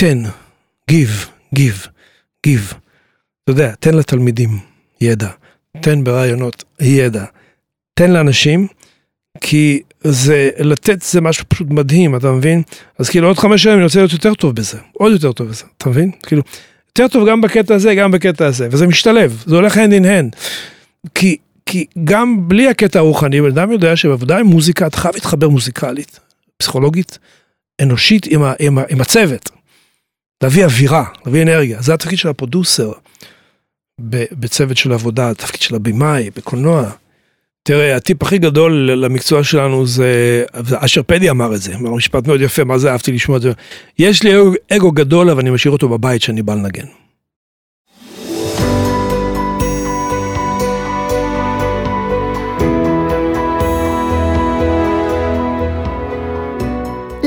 תן, give, give, give. אתה יודע, תן לתלמידים ידע, תן ברעיונות ידע, תן לאנשים, כי זה, לתת זה משהו פשוט מדהים, אתה מבין? אז כאילו עוד חמש שנים אני רוצה להיות יותר טוב בזה, עוד יותר טוב בזה, אתה מבין? כאילו, יותר טוב גם בקטע הזה, גם בקטע הזה, וזה משתלב, זה הולך hand in hand. כי, כי גם בלי הקטע הרוחני, בן אדם יודע שבעבודה עם מוזיקה, אתה חייב להתחבר מוזיקלית, פסיכולוגית, אנושית עם, ה, עם, ה, עם הצוות. להביא אווירה, להביא אנרגיה, זה התפקיד של הפרודוסר בצוות של עבודה, התפקיד של הבמאי, בקולנוע. תראה, הטיפ הכי גדול למקצוע שלנו זה, אשר פדי אמר את זה, משפט מאוד יפה, מה זה אהבתי לשמוע את זה. יש לי אגו גדול, אבל אני משאיר אותו בבית שאני בא לנגן.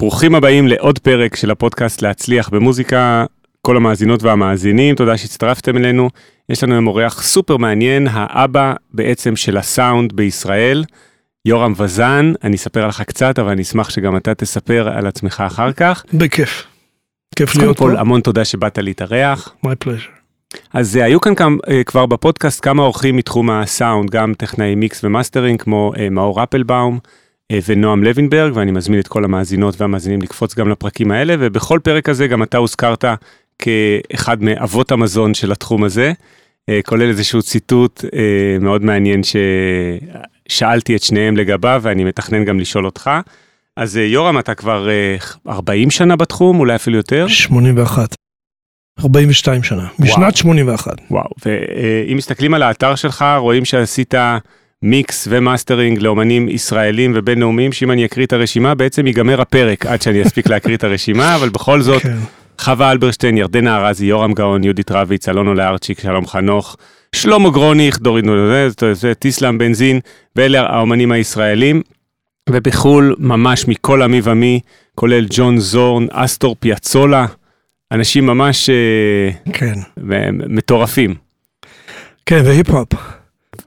ברוכים הבאים לעוד פרק של הפודקאסט להצליח במוזיקה. כל המאזינות והמאזינים, תודה שהצטרפתם אלינו. יש לנו היום אורח סופר מעניין, האבא בעצם של הסאונד בישראל, יורם וזאן. אני אספר לך קצת, אבל אני אשמח שגם אתה תספר על עצמך אחר כך. בכיף. כיף להיות פה. קודם כל, המון תודה שבאת להתארח. My pleasure. אז אה, היו כאן כמה, אה, כבר בפודקאסט כמה אורחים מתחום הסאונד, גם טכנאי מיקס ומאסטרינג, כמו אה, מאור אפלבאום. אה, ונועם לוינברג, ואני מזמין את כל המאזינות והמאזינים לקפוץ גם לפרקים האלה, ובכל פרק הזה גם אתה הוזכרת כאחד מאבות המזון של התחום הזה, אה, כולל איזשהו ציטוט אה, מאוד מעניין ששאלתי את שניהם לגביו, ואני מתכנן גם לשאול אותך. אז יורם, אתה כבר 40 שנה בתחום, אולי אפילו יותר? 81. 42 שנה, משנת וואו. 81. וואו, ואם מסתכלים על האתר שלך, רואים שעשית... מיקס ומאסטרינג לאומנים ישראלים ובינלאומיים, שאם אני אקריא את הרשימה, בעצם ייגמר הפרק עד שאני אספיק להקריא את הרשימה, אבל בכל זאת, כן. חווה אלברשטיין, ירדנה ארזי, יורם גאון, יהודית רביץ, אלון אולארצ'יק, שלום חנוך, שלמה גרוניך, נורית גלרון, תיסלם, בנזין, ואלה האומנים הישראלים. ובחו"ל, ממש מכל, who מי ומי, כולל ג'ון זורן, אסטור פיאצולה, אנשים ממש אה, כן. מטורפים. כן, והיפ-הופ,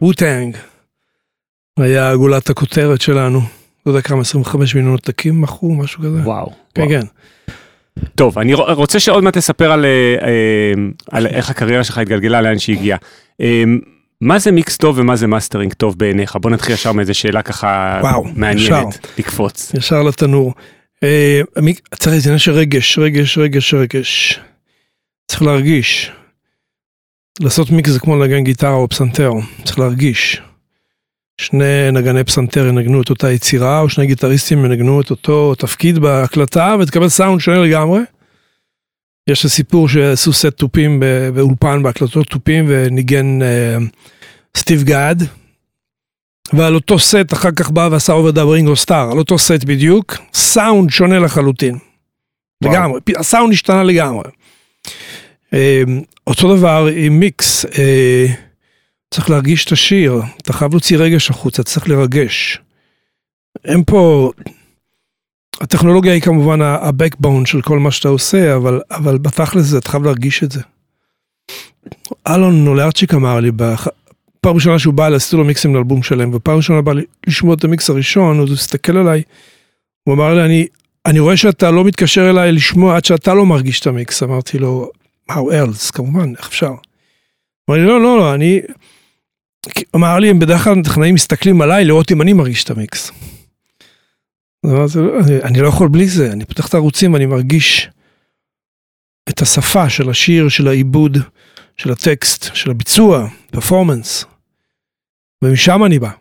Wu-Tang. היה גולת הכותרת שלנו. לא יודע כמה, 25 מיליון עותקים מכרו, משהו כזה. וואו. כן, וואו. כן. טוב, אני רוצה שעוד מעט תספר על, אה, אה, על איך הקריירה שלך התגלגלה, לאן שהיא הגיעה. אה, מה זה מיקס טוב ומה זה מאסטרינג טוב בעיניך? בוא נתחיל ישר מאיזה שאלה ככה וואו, מעניינת, ישר, לקפוץ. ישר לתנור. צריך איזה עניין של רגש, רגש, רגש, רגש. צריך להרגיש. לעשות מיקס זה כמו לנגן גיטרה או פסנתר, צריך להרגיש. שני נגני פסנתר ינגנו את אותה יצירה, או שני גיטריסטים ינגנו את אותו תפקיד בהקלטה, ותקבל סאונד שונה לגמרי. יש סיפור שעשו סט תופים באולפן בהקלטות תופים, וניגן אה, סטיב גאד. ועל אותו סט אחר כך בא ועשה עובדה ברינגו סטאר, על אותו סט בדיוק, סאונד שונה לחלוטין. וואו. לגמרי, הסאונד השתנה לגמרי. אה, אותו דבר עם מיקס. אה, צריך להרגיש את השיר, אתה חייב להוציא רגש החוצה, צריך לרגש. אין פה, הטכנולוגיה היא כמובן ה-backbone של כל מה שאתה עושה, אבל, אבל בתכלס זה, אתה חייב להרגיש את זה. אלון נולרצ'יק אמר לי, פעם ראשונה שהוא בא לעשות לו מיקסים לאלבום שלם, ופעם ראשונה בא לשמוע את המיקס הראשון, הוא הסתכל עליי, הוא אמר לי, אני, אני רואה שאתה לא מתקשר אליי לשמוע עד שאתה לא מרגיש את המיקס. אמרתי לו, how else, כמובן, איך אפשר? אמר לי, לא, לא, לא, אני, אמר לי, הם בדרך כלל טכנאים מסתכלים עליי לראות אם אני מרגיש את המיקס. אני לא יכול בלי זה, אני פותח את הערוצים ואני מרגיש את השפה של השיר, של העיבוד, של הטקסט, של הביצוע, פרפורמנס. ומשם אני בא.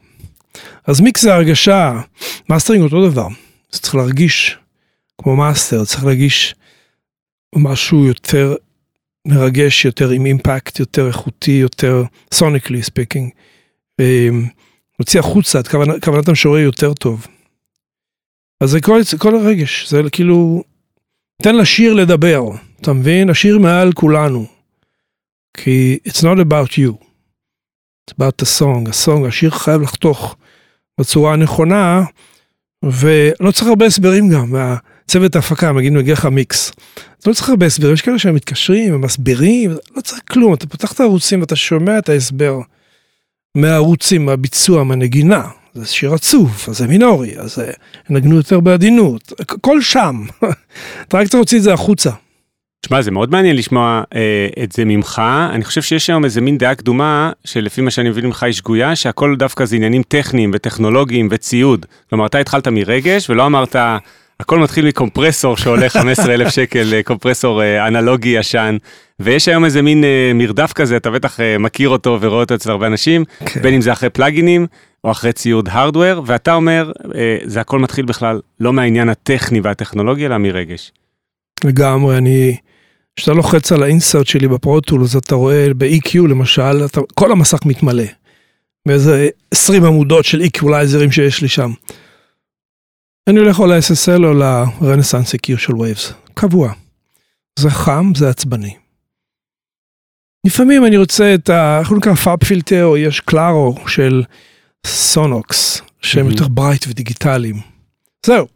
אז מיקס זה הרגשה, מאסטרינג אותו דבר. זה צריך להרגיש כמו מאסטר, צריך להרגיש משהו יותר מרגש יותר, עם אימפקט יותר איכותי, יותר sonically speaking. מוציא החוצה את כוונת, כוונת המשורר יותר טוב. אז זה כל, כל הרגש, זה כאילו, תן לשיר לדבר, אתה מבין? השיר מעל כולנו. כי it's not about you, it's about the song, הסונג, השיר חייב לחתוך בצורה הנכונה, ולא צריך הרבה הסברים גם, והצוות ההפקה, מגיעים להגיע לך מיקס. לא צריך הרבה הסברים, יש כאלה שהם מתקשרים ומסבירים, לא צריך כלום, אתה פותח את הערוצים ואתה שומע את ההסבר מהערוצים, מהביצוע, מהנגינה. זה שיר עצוב, אז זה מינורי, אז נגנו יותר בעדינות, הכל שם. אתה רק צריך להוציא את זה החוצה. תשמע, זה מאוד מעניין לשמוע אה, את זה ממך. אני חושב שיש היום איזה מין דעה קדומה, שלפי מה שאני מבין ממך היא שגויה, שהכל דווקא זה עניינים טכניים וטכנולוגיים וציוד. כלומר, אתה התחלת מרגש ולא אמרת, הכל מתחיל מקומפרסור שעולה 15 אלף שקל, אה, קומפרסור אה, אנלוגי ישן, ויש היום איזה מין אה, מרדף כזה, אתה בטח מכיר אותו ורואה אותו אצל הרבה אנשים, כן. בין אם זה אחרי פלאגינים או אחרי ציוד הארדוור, ואתה אומר, זה הכל מתחיל בכלל לא מהעניין הטכני והטכנולוגי, אלא מרגש. לגמרי, אני... כשאתה לוחץ על ה insert שלי ב Pro Tools, אז אתה רואה ב-EQ למשל, אתה, כל המסך מתמלא. מאיזה 20 עמודות של אקולייזרים שיש לי שם. אני הולך או ל-SSL או ל Renaissance EQ של Waves, קבוע. זה חם, זה עצבני. לפעמים אני רוצה את ה... איך הוא נקרא FabFilter, או יש Claro של Sonnox, שהם יותר bright ודיגיטליים. זהו.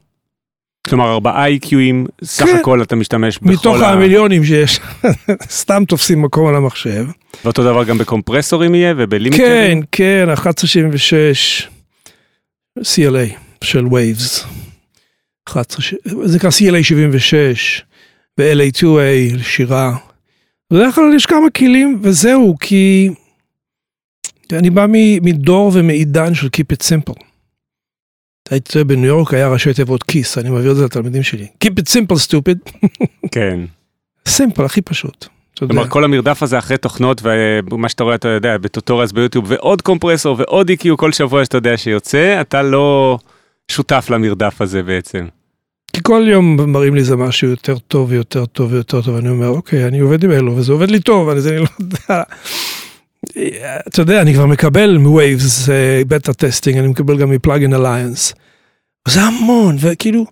כלומר ארבעה EQ-אים, סך כן. הכל אתה משתמש בכל ה... מתוך המיליונים שיש, סתם תופסים מקום על המחשב. ואותו דבר גם בקומפרסורים יהיה ובלימיטרים? כן, כן, 1176 CLA של Waves. זה נקרא CLA 76 ו-LA2A שירה. בדרך כלל יש כמה כלים וזהו, כי אני בא מדור ומעידן של Keep it simple. הייתי בניו יורק היה ראשי תיבות כיס, אני מעביר את זה לתלמידים שלי. Keep it simple stupid. כן. סימפל, הכי פשוט. כלומר כל המרדף הזה אחרי תוכנות ומה שאתה רואה אתה יודע בטוטוריאס ביוטיוב ועוד קומפרסור ועוד EQ כל שבוע שאתה יודע שיוצא אתה לא שותף למרדף הזה בעצם. כי כל יום מראים לי זה משהו יותר טוב ויותר טוב ויותר טוב אני אומר אוקיי אני עובד עם אלו וזה עובד לי טוב אז אני לא יודע. אתה יודע, אני כבר מקבל מ-Waves beta testing, אני מקבל גם מ-Plugin Alliance. זה המון, וכאילו,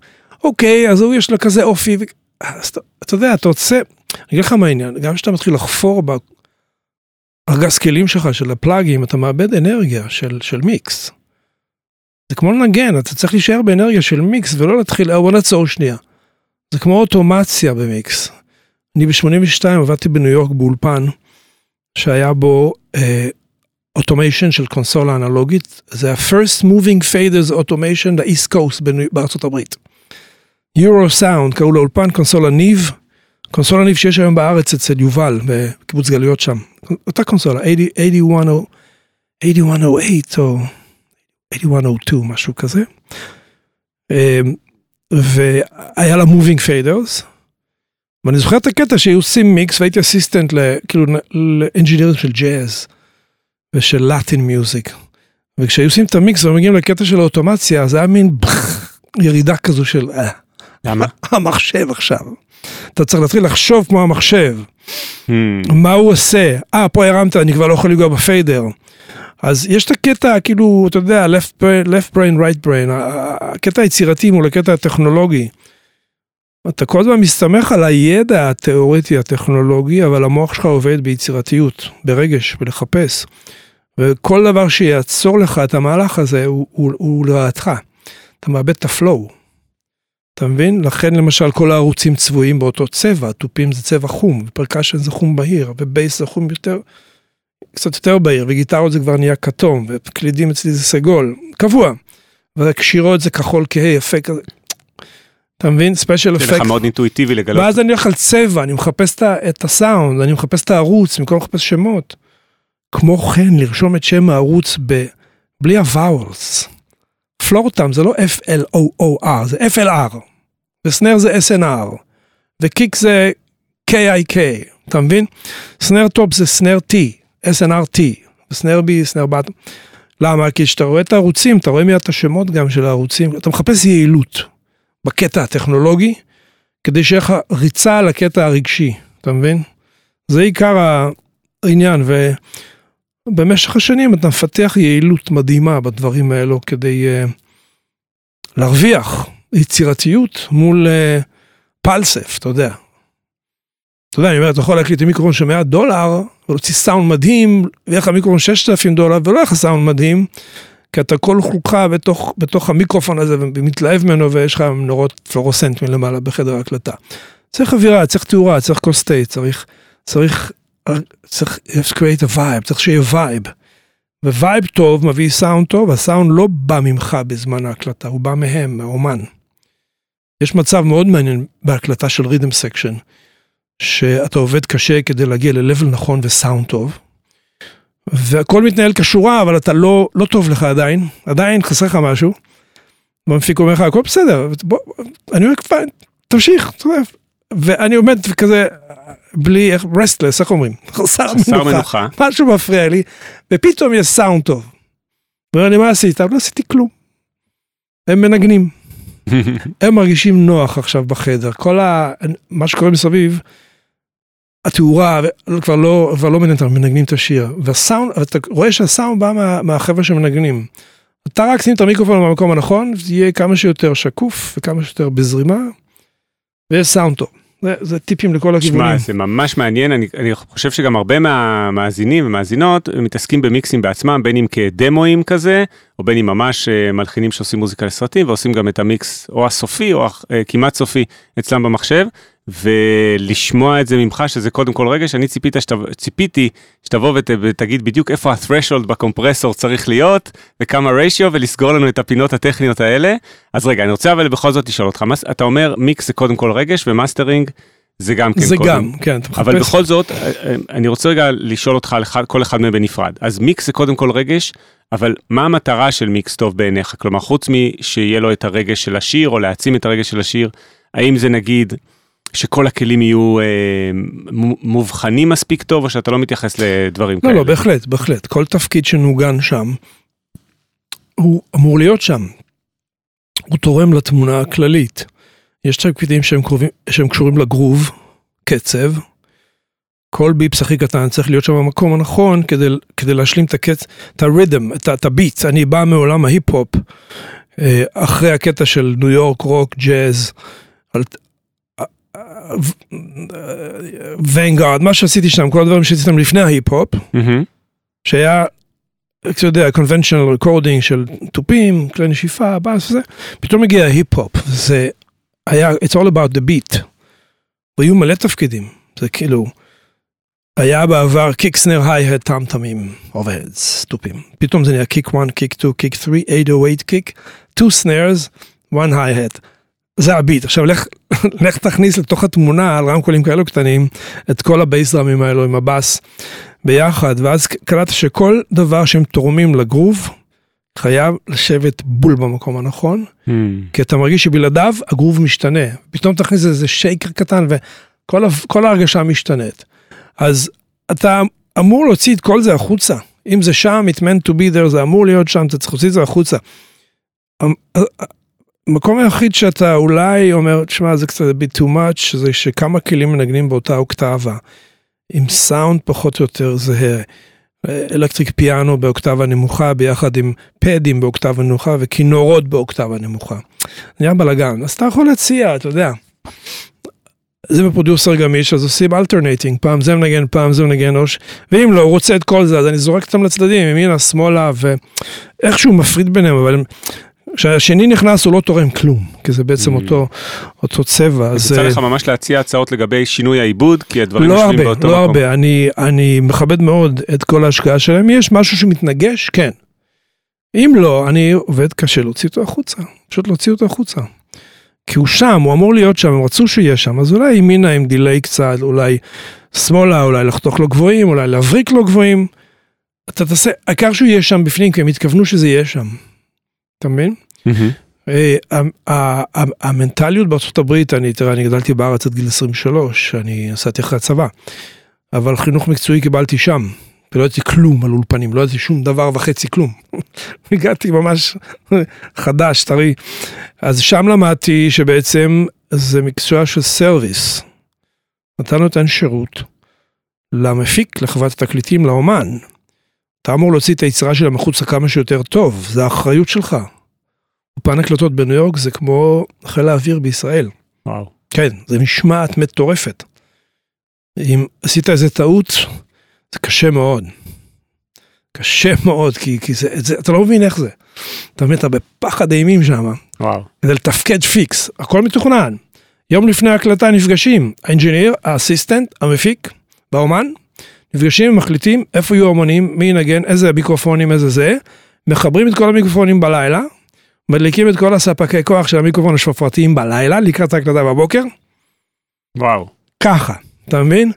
אוקיי, אז הוא יש לו כזה אופי, ו... אז אתה, אתה יודע, אתה רוצה, אני אגיד לך מה העניין, גם כשאתה מתחיל לחפור בארגז כלים שלך, של הפלאגים, אתה מאבד אנרגיה של, של מיקס. זה כמו לנגן, אתה צריך להישאר באנרגיה של מיקס ולא להתחיל, אה, בוא נעצור שנייה. זה כמו אוטומציה במיקס. אני ב-82 עבדתי בניו יורק באולפן. שהיה בו automation uh, של קונסולה אנלוגית, זה ה-first moving faders automation ל-East Coast בארצות הברית. Eurosound, קראו לאולפן קונסולה Neve, קונסולה Neve שיש היום בארץ אצל יובל, בקיבוץ גלויות שם. אותה קונסולה, 8108 או 8102, משהו כזה. אמ, והיה לה moving faders. ואני זוכר את הקטע שהיו עושים מיקס והייתי אסיסטנט כאילו לאנג'ינירים של ג'אז ושל לאטין מיוזיק. וכשהיו עושים את המיקס ומגיעים לקטע של האוטומציה זה היה מין ירידה כזו של אה, למה? המחשב עכשיו. אתה צריך להתחיל לחשוב כמו המחשב. Hmm. מה הוא עושה? אה, פה הרמת, אני כבר לא יכול לגוע בפיידר. אז יש את הקטע, כאילו, אתה יודע, left brain, left brain, right brain, הקטע היצירתי מול הקטע הטכנולוגי. אתה כל הזמן מסתמך על הידע התיאורטי הטכנולוגי, אבל המוח שלך עובד ביצירתיות, ברגש, בלחפש. וכל דבר שיעצור לך את המהלך הזה הוא, הוא, הוא לרעתך. אתה מאבד את ה flow. אתה מבין? לכן למשל כל הערוצים צבועים באותו צבע, תופים זה צבע חום, ו percussion זה חום בהיר, ובייס זה חום יותר, קצת יותר בהיר, וגיטרות זה כבר נהיה כתום, וקלידים אצלי זה סגול, קבוע. וקשירות זה כחול כהה, יפה כזה. אתה מבין? special effect. זה לך מאוד אינטואיטיבי לגלות. ואז אני הולך על צבע, אני מחפש את הסאונד, אני מחפש את הערוץ, במקום לחפש שמות. כמו כן, לרשום את שם הערוץ ב... בלי ה vowels. floor tom זה לא F-L-O-O-R, זה F-L-R. ו snare זה S-N-R. ו kick זה K-I-K, אתה מבין? snare top זה snare T, S-N-R-T. ו snare B, snare bot. למה? כי כשאתה רואה את הערוצים, אתה רואה מיד את השמות גם של הערוצים, אתה מחפש יעילות. בקטע הטכנולוגי, כדי שיהיה לך ריצה על הקטע הרגשי, אתה מבין? זה עיקר העניין, ובמשך השנים אתה מפתח יעילות מדהימה בדברים האלו כדי uh, להרוויח יצירתיות מול uh, פלסף, אתה יודע. אתה יודע, אני אומר, אתה יכול להקליט עם מיקרופון של 100 דולר, ולהוציא סאונד מדהים, ויהיה לך מיקרופון 6,000 דולר, ולא יהיה לך סאונד מדהים, כי אתה כולך בתוך, בתוך המיקרופון הזה, ומתלהב ממנו, ויש לך נורות פלורוסנט מלמעלה בחדר ההקלטה. צריך אווירה, צריך תאורה, צריך כל סטייט, צריך, צריך, צריך, צריך create a vibe, צריך שיהיה vibe. ו vibe טוב מביא סאונד טוב, הסאונד לא בא ממך בזמן ההקלטה, הוא בא מהם, מהאומן. יש מצב מאוד מעניין בהקלטה של rhythm section, שאתה עובד קשה כדי להגיע ל-level נכון וסאונד טוב, והכל מתנהל כשורה, אבל אתה לא, לא טוב לך עדיין, עדיין חסר לך משהו. והמפיק אומר לך, הכל בסדר, בוא, אני אומר, fine, תמשיך, ואני עומד כזה, בלי, איך, restless, איך אומרים? חסר מנוחה. מנוחה. משהו מפריע לי, ופתאום יש סאונד טוב. אומר לי, מה עשית? לא עשיתי כלום. הם מנגנים. הם מרגישים נוח עכשיו בחדר. כל ה... מה שקורה מסביב, התאורה כבר לא, כבר לא אותם, מנגנים את השיר. והסאונד, אתה רואה שהסאונד בא מה, מהחבר'ה שמנגנים. אתה רק שים את המיקרופון במקום הנכון, זה יהיה כמה שיותר שקוף וכמה שיותר בזרימה, ויש סאונד טוב. זה, זה טיפים לכל הכיוונים. שמע, זה ממש מעניין, אני, אני חושב שגם הרבה מהמאזינים ומאזינות מתעסקים במיקסים בעצמם, בין אם כדמואים כזה, או בין אם ממש אה, מלחינים שעושים מוזיקה לסרטים, ועושים גם את המיקס או הסופי או כמעט סופי אצלם במחשב. ולשמוע את זה ממך שזה קודם כל רגש, אני ציפית שת, ציפיתי שתבוא ות, ותגיד בדיוק איפה ה-threshold בקומפרסור צריך להיות וכמה ratio ולסגור לנו את הפינות הטכניות האלה. אז רגע, אני רוצה אבל בכל זאת לשאול אותך, אתה אומר מיקס זה קודם כל רגש ומאסטרינג זה גם כן זה קודם. גם, כן. אבל מחפש... בכל זאת, אה, אה, אני רוצה רגע לשאול אותך על כל אחד מהם בנפרד. אז מיקס זה קודם כל רגש, אבל מה המטרה של מיקס טוב בעיניך? כלומר, חוץ משיהיה לו את הרגש של השיר או להעצים את הרגש של השיר, האם זה נגיד שכל הכלים יהיו אה, מובחנים מספיק טוב, או שאתה לא מתייחס לדברים לא, כאלה? לא, לא, בהחלט, בהחלט. כל תפקיד שנוגן שם, הוא אמור להיות שם. הוא תורם לתמונה הכללית. יש תפקידים שהם, קרובים, שהם קשורים לגרוב, קצב. כל beeps הכי קטן צריך להיות שם במקום הנכון כדי, כדי להשלים את הקצב, את ה rhythm, את, את ה beat. אני בא מעולם ההיפ-הופ, אה, אחרי הקטע של ניו יורק, רוק, ג'אז, אוונגרד, מה שעשיתי שם, כל הדברים שעשיתי שם לפני ההיפ-הופ, שהיה, אתה יודע, conventional recording של תופים, כלי נשיפה, בס וזה, פתאום הגיע ההיפ-הופ, זה היה, it's all about the beat. והיו מלא תפקידים, זה כאילו, היה בעבר kick snare hi-hat טאם-טאמים, עובד, תופים. פתאום זה נהיה kick 1, kick 2, kick 3, 808 kick, 2 snares, 1 hi-hat. זה ה beat. עכשיו לך, לך תכניס לתוך התמונה על רמקולים כאלו קטנים את כל ה bass drum ים האלו עם הבאס ביחד, ואז קלטת שכל דבר שהם תורמים לגרוב חייב לשבת בול במקום הנכון, mm. כי אתה מרגיש שבלעדיו הגרוב משתנה. פתאום תכניס איזה שייקר קטן וכל ההרגשה משתנית. אז אתה אמור להוציא את כל זה החוצה. אם זה שם, it meant to be there, זה אמור להיות שם, אתה צריך להוציא את זה החוצה. המקום היחיד שאתה אולי אומר, תשמע, זה קצת bit too much, זה שכמה כלים מנגנים באותה אוקטבה, עם סאונד פחות או יותר זהה. electric piano באוקטבה נמוכה ביחד עם פדים באוקטבה נמוכה וכינורות באוקטבה נמוכה. נהיה בלאגן, אז אתה יכול להציע, אתה יודע. זה ב producer גמיש, אז עושים alternating, פעם זה מנגן, פעם זה מנגן, או ש... ואם לא, הוא רוצה את כל זה, אז אני זורק אותם לצדדים, ימינה, שמאלה, ואיכשהו מפריד ביניהם, אבל כשהשני נכנס הוא לא תורם כלום, כי זה בעצם mm. אותו, אותו צבע. אז יצא לך ממש להציע הצעות לגבי שינוי העיבוד, כי הדברים לא יושבים הרבה, באותו לא מקום. הרבה, אני, אני מכבד מאוד את כל ההשקעה שלהם, יש משהו שמתנגש, כן. אם לא, אני עובד קשה להוציא אותו החוצה, פשוט להוציא אותו החוצה. כי הוא שם, הוא אמור להיות שם, הם רצו שיהיה שם, אז אולי ימינה עם דיליי קצת, אולי שמאלה, אולי לחתוך לו גבוהים, אולי להבריק לו גבוהים. אתה תעשה, העיקר שהוא יהיה שם בפנים, כי הם התכוונו שזה יהיה שם. אתה מבין? אה, המנטליות בארצות הברית, אני, תראה, אני גדלתי בארץ עד גיל 23, אני נסעתי אחרי הצבא, אבל חינוך מקצועי קיבלתי שם, ולא ידעתי כלום על אולפנים, לא ידעתי שום דבר וחצי כלום. הגעתי ממש חדש, טרי. אז שם למדתי שבעצם זה מקצוע של service. אתה נותן שירות למפיק, לחברת התקליטים, לאומן. אתה אמור להוציא את היצירה שלהם החוצה כמה שיותר טוב, זה האחריות שלך. אולפן הקלטות בניו יורק זה כמו חיל האוויר בישראל. וואו. כן, זה משמעת מטורפת. אם עשית איזה טעות, זה קשה מאוד. קשה מאוד, כי, כי זה, זה, אתה לא מבין איך זה. אתה מבין, אתה בפחד אימים שם. וואו. כדי לתפקד פיקס, הכל מתוכנן. יום לפני ההקלטה נפגשים, האינג'יניר, האסיסטנט, המפיק והאומן, נפגשים ומחליטים איפה יהיו האומנים, מי ינגן, איזה מיקרופונים, איזה זה, מחברים את כל המיקרופונים בלילה, מדליקים את כל הספקי כוח של המיקרופון השפרתיים בלילה, לקראת ההקלטה בבוקר, וואו. ככה, אתה מבין?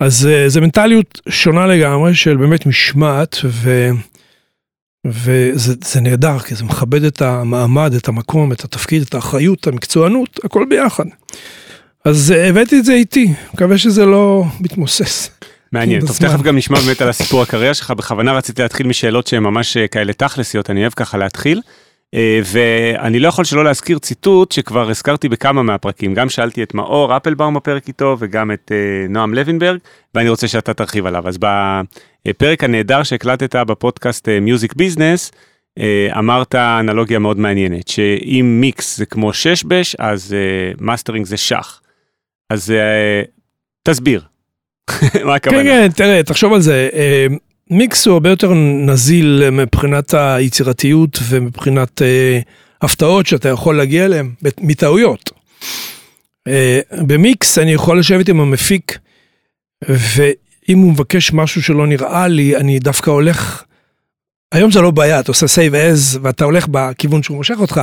אז אה, זו מנטליות שונה לגמרי של באמת משמעת, ו... וזה זה נהדר, כי זה מכבד את המעמד, את המקום, את התפקיד, את האחריות, את המקצוענות, הכל ביחד. אז אה, הבאתי את זה איתי, מקווה שזה לא מתמוסס. מעניין, עם טוב. תכף גם נשמע באמת על הסיפור הקריירה שלך, בכוונה רציתי להתחיל משאלות שהן ממש אה, כאלה תכלסיות, אני אוהב ככה להתחיל. אה, ואני לא יכול שלא להזכיר ציטוט שכבר הזכרתי בכמה מהפרקים, גם שאלתי את מאור אפלבאום בפרק איתו וגם את אה, נועם לוינברג, ואני רוצה שאתה תרחיב עליו. אז בפרק הנהדר שהקלטת בפודקאסט music business, אמרת אנלוגיה מאוד מעניינת, שאם מיקס זה כמו שש-בש, אז מאסטרינג זה שח. אז תסביר. מה הכוונה? כן, כן, תראה, תחשוב על זה. אה, מיקס הוא הרבה יותר נזיל מבחינת היצירתיות ומבחינת אה, הפתעות שאתה יכול להגיע אליהן מטעויות. אה, במיקס אני יכול לשבת עם המפיק, ואם הוא מבקש משהו שלא נראה לי, אני דווקא הולך... היום זה לא בעיה, אתה עושה save as ואתה הולך בכיוון שהוא מושך אותך,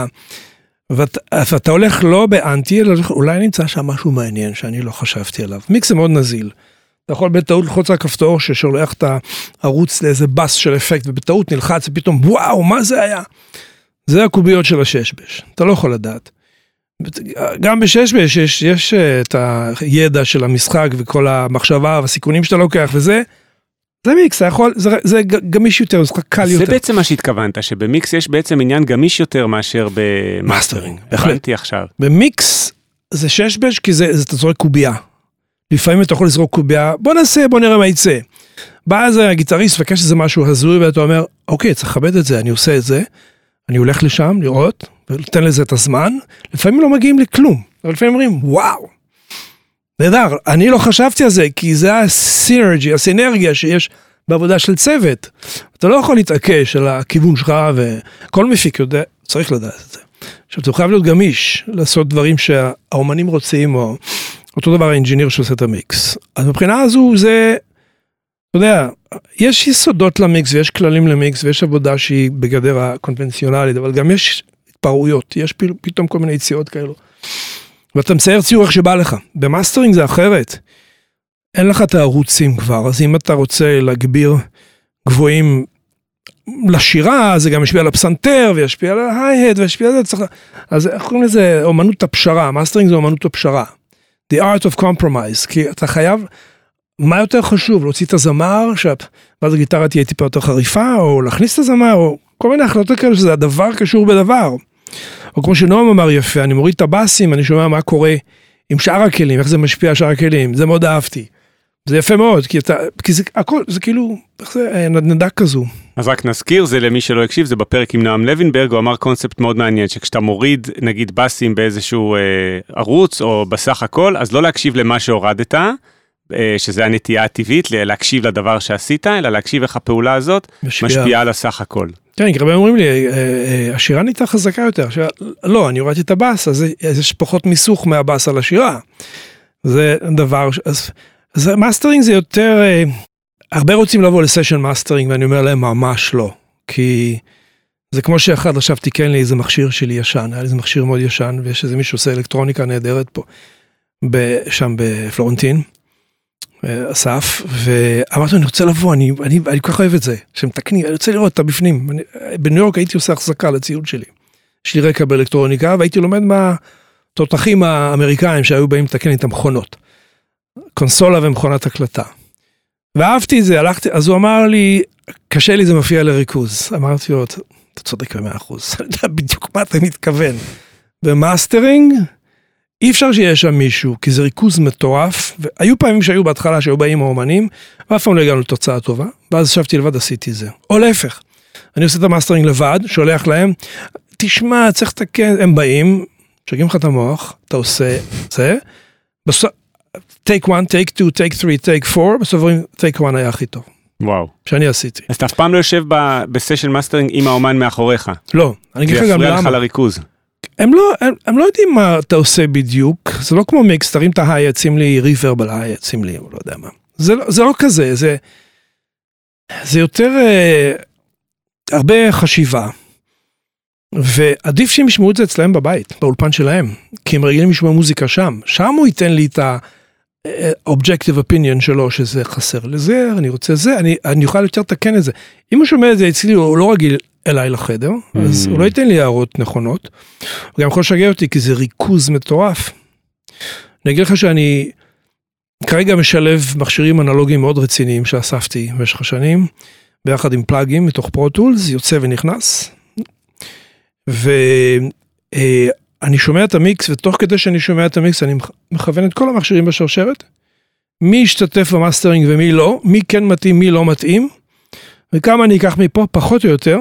ואת, ואתה הולך לא באנטי, אלא אולי נמצא שם משהו מעניין שאני לא חשבתי עליו. מיקס זה מאוד נזיל. אתה יכול בטעות ללחוץ על כפתור ששולח את הערוץ לאיזה בס של אפקט, ובטעות נלחץ ופתאום וואו, מה זה היה? זה הקוביות של הששבש, אתה לא יכול לדעת. גם בששבש יש, יש אה, את הידע של המשחק וכל המחשבה והסיכונים שאתה לוקח וזה, זה מיקס, אתה יכול, זה, זה גמיש יותר, זה קל זה יותר. בעצם מה שהתכוונת, שבמיקס יש בעצם עניין גמיש יותר מאשר במאסטרינג. בהחלט. הבנתי עכשיו. במיקס זה ששבש כי זה, זה אתה זורק קובייה. לפעמים אתה יכול לזרוק קובייה, בוא נעשה, בוא נראה מה יצא. בא איזה הגיטריסט, מבקש איזה משהו הזוי, ואתה אומר, אוקיי, צריך לכבד את זה, אני עושה את זה, אני הולך לשם לראות, ונותן לזה את הזמן, לפעמים לא מגיעים לכלום, אבל לפעמים אומרים, וואו, נהדר, אני לא חשבתי על זה, כי זה הסינרג'י, הסינרגיה שיש בעבודה של צוות. אתה לא יכול להתעקש על הכיוון שלך, וכל מפיק יודע, צריך לדעת את זה. עכשיו, אתה חייב להיות גמיש, לעשות דברים שהאומנים רוצים, או אותו דבר האינג'יניר שעושה את המיקס. אז מבחינה הזו זה, אתה יודע, יש יסודות למיקס ויש כללים למיקס ויש עבודה שהיא בגדר הקונבנציונלית, אבל גם יש התפרעויות, יש פתאום כל מיני יציאות כאלו. ואתה מצייר ציור איך שבא לך. במאסטרינג זה אחרת. אין לך את הערוצים כבר, אז אם אתה רוצה להגביר גבוהים לשירה, זה גם ישפיע על הפסנתר וישפיע על ה hi-hat וישפיע על זה, צריך... אז איך קוראים לזה? אומנות הפשרה, מאסטרינג זה אומנות הפשרה. The art of compromise, כי אתה חייב, מה יותר חשוב, להוציא את הזמר, שאת, ואז הגיטרה תהיה טיפה יותר חריפה, או להכניס את הזמר, או כל מיני החלטות כאלה שזה הדבר קשור בדבר. או כמו שנועם אמר יפה, אני מוריד את הבאסים, אני שומע מה קורה עם שאר הכלים, איך זה משפיע על שאר הכלים, זה מאוד אהבתי. זה יפה מאוד, כי אתה, כי זה הכל, זה כאילו, איך זה, אה, נדנדה כזו. אז רק נזכיר, זה למי שלא הקשיב, זה בפרק עם נועם לוינברג, הוא אמר קונספט מאוד מעניין, שכשאתה מוריד נגיד בסים באיזשהו אה, ערוץ, או בסך הכל, אז לא להקשיב למה שהורדת, אה, שזה הנטייה הטבעית, להקשיב לדבר שעשית, אלא להקשיב איך הפעולה הזאת משפיע. משפיעה על הסך הכל. כן, כי הרבה אומרים לי, אה, אה, השירה נהייתה חזקה יותר. השירה, לא, אני הורדתי את הבאס, אז יש פחות מיסוך מהבאס על השירה. זה דבר, אז, אז מאסטרינג זה יותר, אה, הרבה רוצים לבוא לסשן מאסטרינג, ואני אומר להם, ממש לא. כי זה כמו שאחד עכשיו תיקן לי איזה מכשיר שלי ישן, היה לי איזה מכשיר מאוד ישן, ויש איזה מישהו שעושה אלקטרוניקה נהדרת פה, ב- שם בפלורנטין. אה, אסף, ואמרתי לו, אני רוצה לבוא, אני, אני, אני כל כך אוהב את זה, שמתקנים, אני רוצה לראות, אתה בפנים. בניו יורק הייתי עושה החזקה לציוד שלי. יש לי רקע באלקטרוניקה, והייתי לומד מהתותחים האמריקאים שהיו באים לתקן את המכונות. קונסולה ומכונת הקלטה. ואהבתי את זה, הלכתי, אז הוא אמר לי, קשה לי, זה מפריע לריכוז. אמרתי לו, "אתה- צודק במאה אחוז, אני יודע בדיוק מה אתה מתכוון. במאסטרינג, אי אפשר שיהיה שם מישהו, כי זה ריכוז מטורף, והיו פעמים שהיו בהתחלה שהיו באים האומנים, ואף פעם לא הגענו לתוצאה טובה, ואז ישבתי לבד, עשיתי זה. או להפך, אני עושה את המאסטרינג לבד, שולח להם, תשמע, צריך לתקן, הם באים, משגעים לך את המוח, אתה עושה זה, בסוף, take 1, take 2, take 3, take 4, בסוף אומרים take 1 היה הכי טוב, וואו. שאני עשיתי. אז אתה אף פעם לא יושב ב- בסשן מאסטרינג עם האומן מאחוריך. לא, אני אגיד זה לך גם יפריע לך למה. לריכוז. הם לא, הם, הם לא יודעים מה אתה עושה בדיוק, זה לא כמו מיקס, תרים את ה high, שים לי reverb על ה high, שים לי, לא יודע מה. זה, לא- זה לא כזה, זה, זה יותר אה, הרבה חשיבה. ועדיף שהם ישמעו את זה אצלהם בבית, באולפן שלהם, כי הם רגילים לשמוע מוזיקה שם. שם הוא ייתן לי את ה-objective opinion שלו, שזה חסר לזה, אני רוצה זה, אני, אני אוכל יותר לתקן את זה. אם הוא שומע את זה אצלי, הוא לא רגיל אליי לחדר, אז Mm. הוא לא ייתן לי הערות נכונות. הוא גם יכול לשגע אותי, כי זה ריכוז מטורף. אני אגיד לך שאני כרגע משלב מכשירים אנלוגיים מאוד רציניים שאספתי במשך השנים, ביחד עם פלאגים מתוך Pro Tools, יוצא ונכנס. ואני שומע את המיקס, ותוך כדי שאני שומע את המיקס, אני מכ- מכוון את כל המכשירים בשרשרת. מי ישתתף במאסטרינג ומי לא, מי כן מתאים, מי לא מתאים, וכמה אני אקח מפה, פחות או יותר.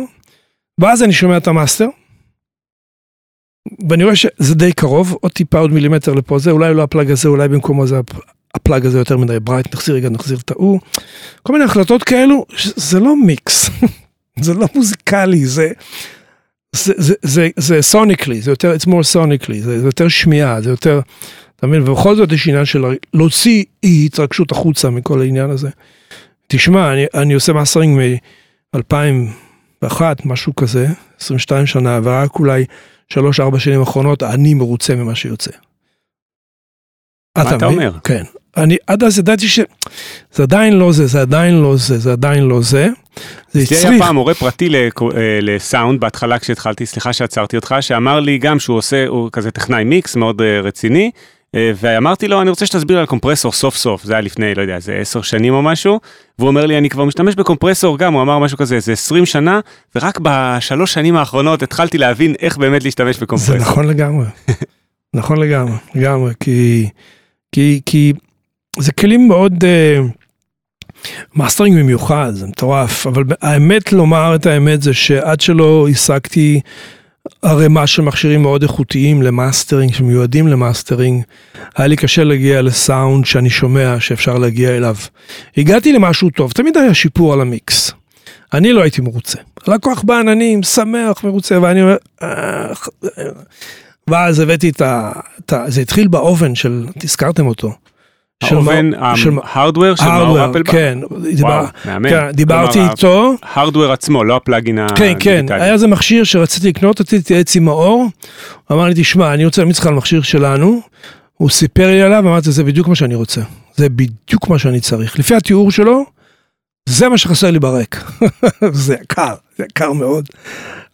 ואז אני שומע את המאסטר, ואני רואה שזה די קרוב, עוד טיפה עוד מילימטר לפה זה, אולי לא הפלאג הזה, אולי במקומו זה הפ- הפלאג הזה יותר מדי bright, נחזיר רגע, נחזיר את ההוא. כל מיני החלטות כאלו, זה לא מיקס, זה לא מוזיקלי, זה... זה, זה, זה, זה סוניקלי, זה יותר, it's more sonically, זה, זה יותר שמיעה, זה יותר, אתה מבין, ובכל זאת יש עניין של להוציא אי התרגשות החוצה מכל העניין הזה. תשמע, אני, אני עושה מאסטרינג מ-2001, משהו כזה, 22 שנה, ורק אולי 3-4 שנים האחרונות, אני מרוצה ממה שיוצא. מה אתה מבין? אומר? כן. אני עד אז ידעתי שזה עדיין לא זה, זה עדיין לא זה, זה עדיין לא זה. זה אצלי היה הצליח. פעם מורה פרטי אה, לסאונד בהתחלה כשהתחלתי, סליחה שעצרתי אותך, שאמר לי גם שהוא עושה, הוא כזה טכנאי מיקס מאוד אה, רציני, אה, ואמרתי לו, אני רוצה שתסביר על קומפרסור סוף סוף, זה היה לפני, לא יודע, איזה עשר שנים או משהו, והוא אומר לי, אני כבר משתמש בקומפרסור גם, הוא אמר משהו כזה, איזה 20 שנה, ורק בשלוש שנים האחרונות התחלתי להבין איך באמת להשתמש זה בקומפרסור. נכון לגמרי. נכון לגמרי, לגמרי, כי, כי, כי זה כלים מאוד, אה, מאסטרינג במיוחד, זה מטורף, אבל האמת לומר את האמת זה שעד שלא השגתי ערימה של מכשירים מאוד איכותיים למאסטרינג, שמיועדים למאסטרינג, היה לי קשה להגיע לסאונד שאני שומע שאפשר להגיע אליו. הגעתי למשהו טוב, תמיד היה שיפור על המיקס. אני לא הייתי מרוצה. לקוח בעננים, שמח, מרוצה, ואני אומר, "אה, ואז הבאתי את ה... זה התחיל באובן של, הזכרתם אותו. של האובן, ההארדוור של מאור אפלבאום? כן, מהמם. כן, דיברתי איתו, ההארדוור עצמו, לא הפלאגין כן, הדיגיטלי. כן, היה איזה מכשיר שרציתי לקנות, רציתי להתייעץ עם מאור, הוא אמר לי, תשמע, אני רוצה להמיץ לך על מכשיר שלנו, הוא סיפר לי עליו, אמרתי, זה בדיוק מה שאני רוצה, זה בדיוק מה שאני צריך. לפי התיאור שלו, זה מה שחסר לי ברק. זה יקר, זה יקר מאוד.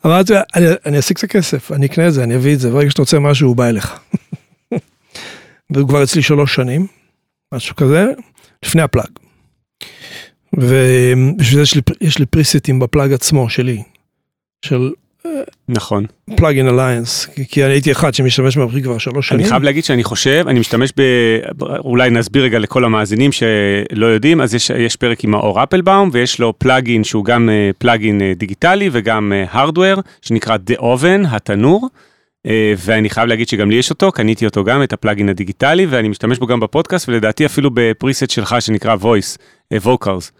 אמרתי, אני, אני אשיג את הכסף, אני אקנה את זה, אני אביא את זה, ברגע שאתה רוצה משהו, הוא בא אליך. והוא כבר אצלי שלוש שנים, משהו כזה, לפני הפלאג. ובשביל זה יש לי, יש לי פריסטים בפלאג עצמו, שלי, של נכון. פלאגין אליינס, כי, אני הייתי אחד שמשתמש במחיר כבר שלוש שנים. אני חייב להגיד שאני חושב, אני משתמש ב... אולי נסביר רגע לכל המאזינים שלא יודעים, אז יש, יש פרק עם מאור אפלבאום, ויש לו פלאגין שהוא גם אה, פלאגין אה, דיגיטלי וגם הארדוור, שנקרא The Oven, התנור. אה, ואני חייב להגיד שגם לי יש אותו, קניתי אותו גם, את הפלאגין הדיגיטלי, ואני משתמש בו גם בפודקאסט, ולדעתי אפילו בפריסט שלך שנקרא voice, אה, vocals.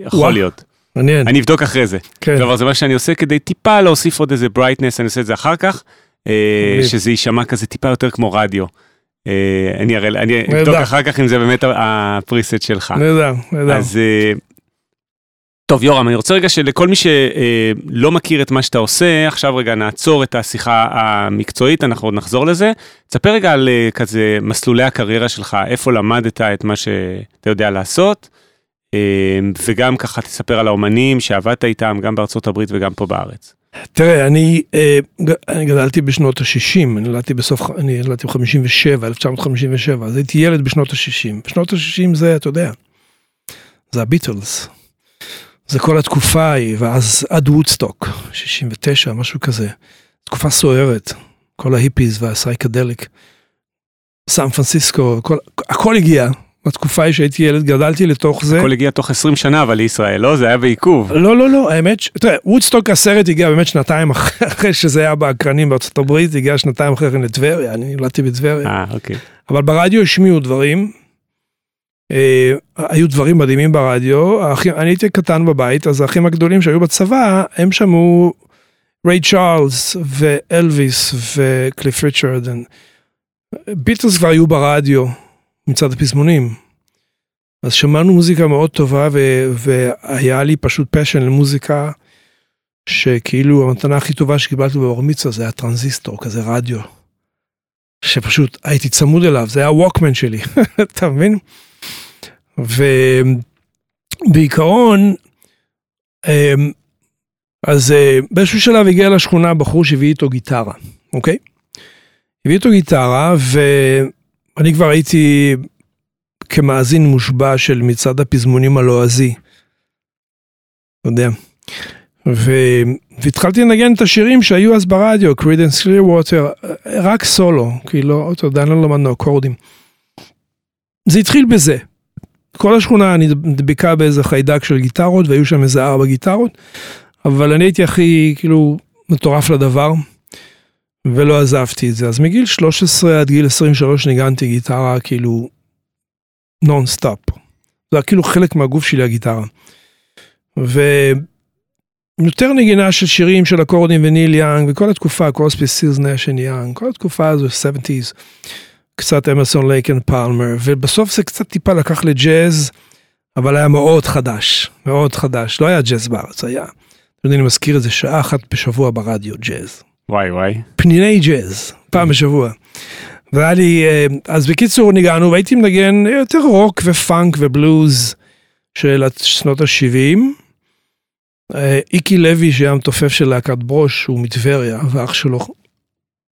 יכול. להיות. מעניין, אני אבדוק אחרי זה. כן. כלומר זה מה שאני עושה כדי טיפה להוסיף עוד איזה brightness, אני עושה את זה אחר כך, אה. שזה יישמע כזה טיפה יותר כמו רדיו. אני אראה, אני. אבדוק אחר כך אם זה באמת ה preset שלך. נהדר, נהדר. אז טוב יורם, אני רוצה רגע שלכל מי שלא מכיר את מה שאתה עושה, עכשיו רגע נעצור את השיחה המקצועית, אנחנו עוד נחזור לזה. תספר רגע על אה, כזה מסלולי הקריירה שלך, איפה למדת את מה שאתה יודע לעשות, אה, וגם ככה תספר על האומנים שעבדת איתם, גם בארצות הברית וגם פה בארץ. תראה, אני, אה, אני גדלתי בשנות ה-60, אני נולדתי בסוף, אני נולדתי ב-57, 1957, אז הייתי ילד בשנות ה-60. בשנות ה-60 זה, אתה יודע, זה הביטלס. זה כל התקופה ההיא, ואז עד וודסטוק, 69, משהו כזה. תקופה סוערת, כל ההיפיז והסייקדליק. סן פרנסיסקו, כל, הכל הגיע. בתקופה ההיא שהייתי ילד, גדלתי לתוך זה. הכל הגיע תוך 20 שנה אבל לישראל, לא? זה היה בעיכוב. לא, לא, לא, האמת, ש- תראה, וודסטוק הסרט הגיע באמת שנתיים אח- אחרי שזה היה באקרנים בארצות הברית, הגיע שנתיים אחרי כן לטבריה, אני נולדתי בטבריה. אה, אוקיי. אבל ברדיו השמיעו דברים, היו דברים מדהימים ברדיו, אני הייתי קטן בבית, אז האחים הגדולים שהיו בצבא, הם שמעו ריי צ'ארלס ואלוויס וקליף ריצ'רד. ביטלס כבר היו ברדיו מצד הפזמונים. אז שמענו מוזיקה מאוד טובה ו- והיה לי פשוט passion למוזיקה שכאילו המתנה הכי טובה שקיבלתי בבר מצווה זה היה טרנזיסטור כזה רדיו. שפשוט הייתי צמוד אליו זה היה הווקמן שלי אתה מבין? ובעיקרון אמ, אז אה, באיזשהו שלב הגיע לשכונה בחור שהביא איתו גיטרה אוקיי? הביא איתו גיטרה ואני כבר הייתי כמאזין מושבע של מצעד הפזמונים הלועזי. אתה יודע. ו... והתחלתי לנגן את השירים שהיו אז ברדיו, קרידנס קליר ווטר, רק סולו, כאילו, אתה יודע, לא למדנו אקורדים. זה התחיל בזה. כל השכונה נדבקה באיזה חיידק של גיטרות, והיו שם איזה ארבע גיטרות, אבל אני הייתי הכי, כאילו, מטורף לדבר, ולא עזבתי את זה. אז מגיל 13 עד גיל 23 ניגנתי גיטרה, כאילו, non stop. זה היה כאילו חלק מהגוף שלי הגיטרה. ויותר נגינה של שירים של אקורדים וניל יאנג וכל התקופה, קרוסבי סטילס נאש אנד יאנג, כל התקופה הזו, 70's, קצת אמרסון לייק אנד פלמר, ובסוף זה קצת טיפה לקח לג'אז, אבל היה מאוד חדש, מאוד חדש, לא היה ג'אז בארץ, היה. אני מזכיר את זה שעה אחת בשבוע ברדיו, ג'אז. וואי וואי. פניני ג'אז, פעם בשבוע. והיה לי, אה, אז בקיצור ניגענו והייתי מנגן יותר רוק ופאנק ובלוז של שנות ה-70. אה, איקי לוי שהיה מתופף של להקת ברוש, הוא מטבריה, ואח שלו,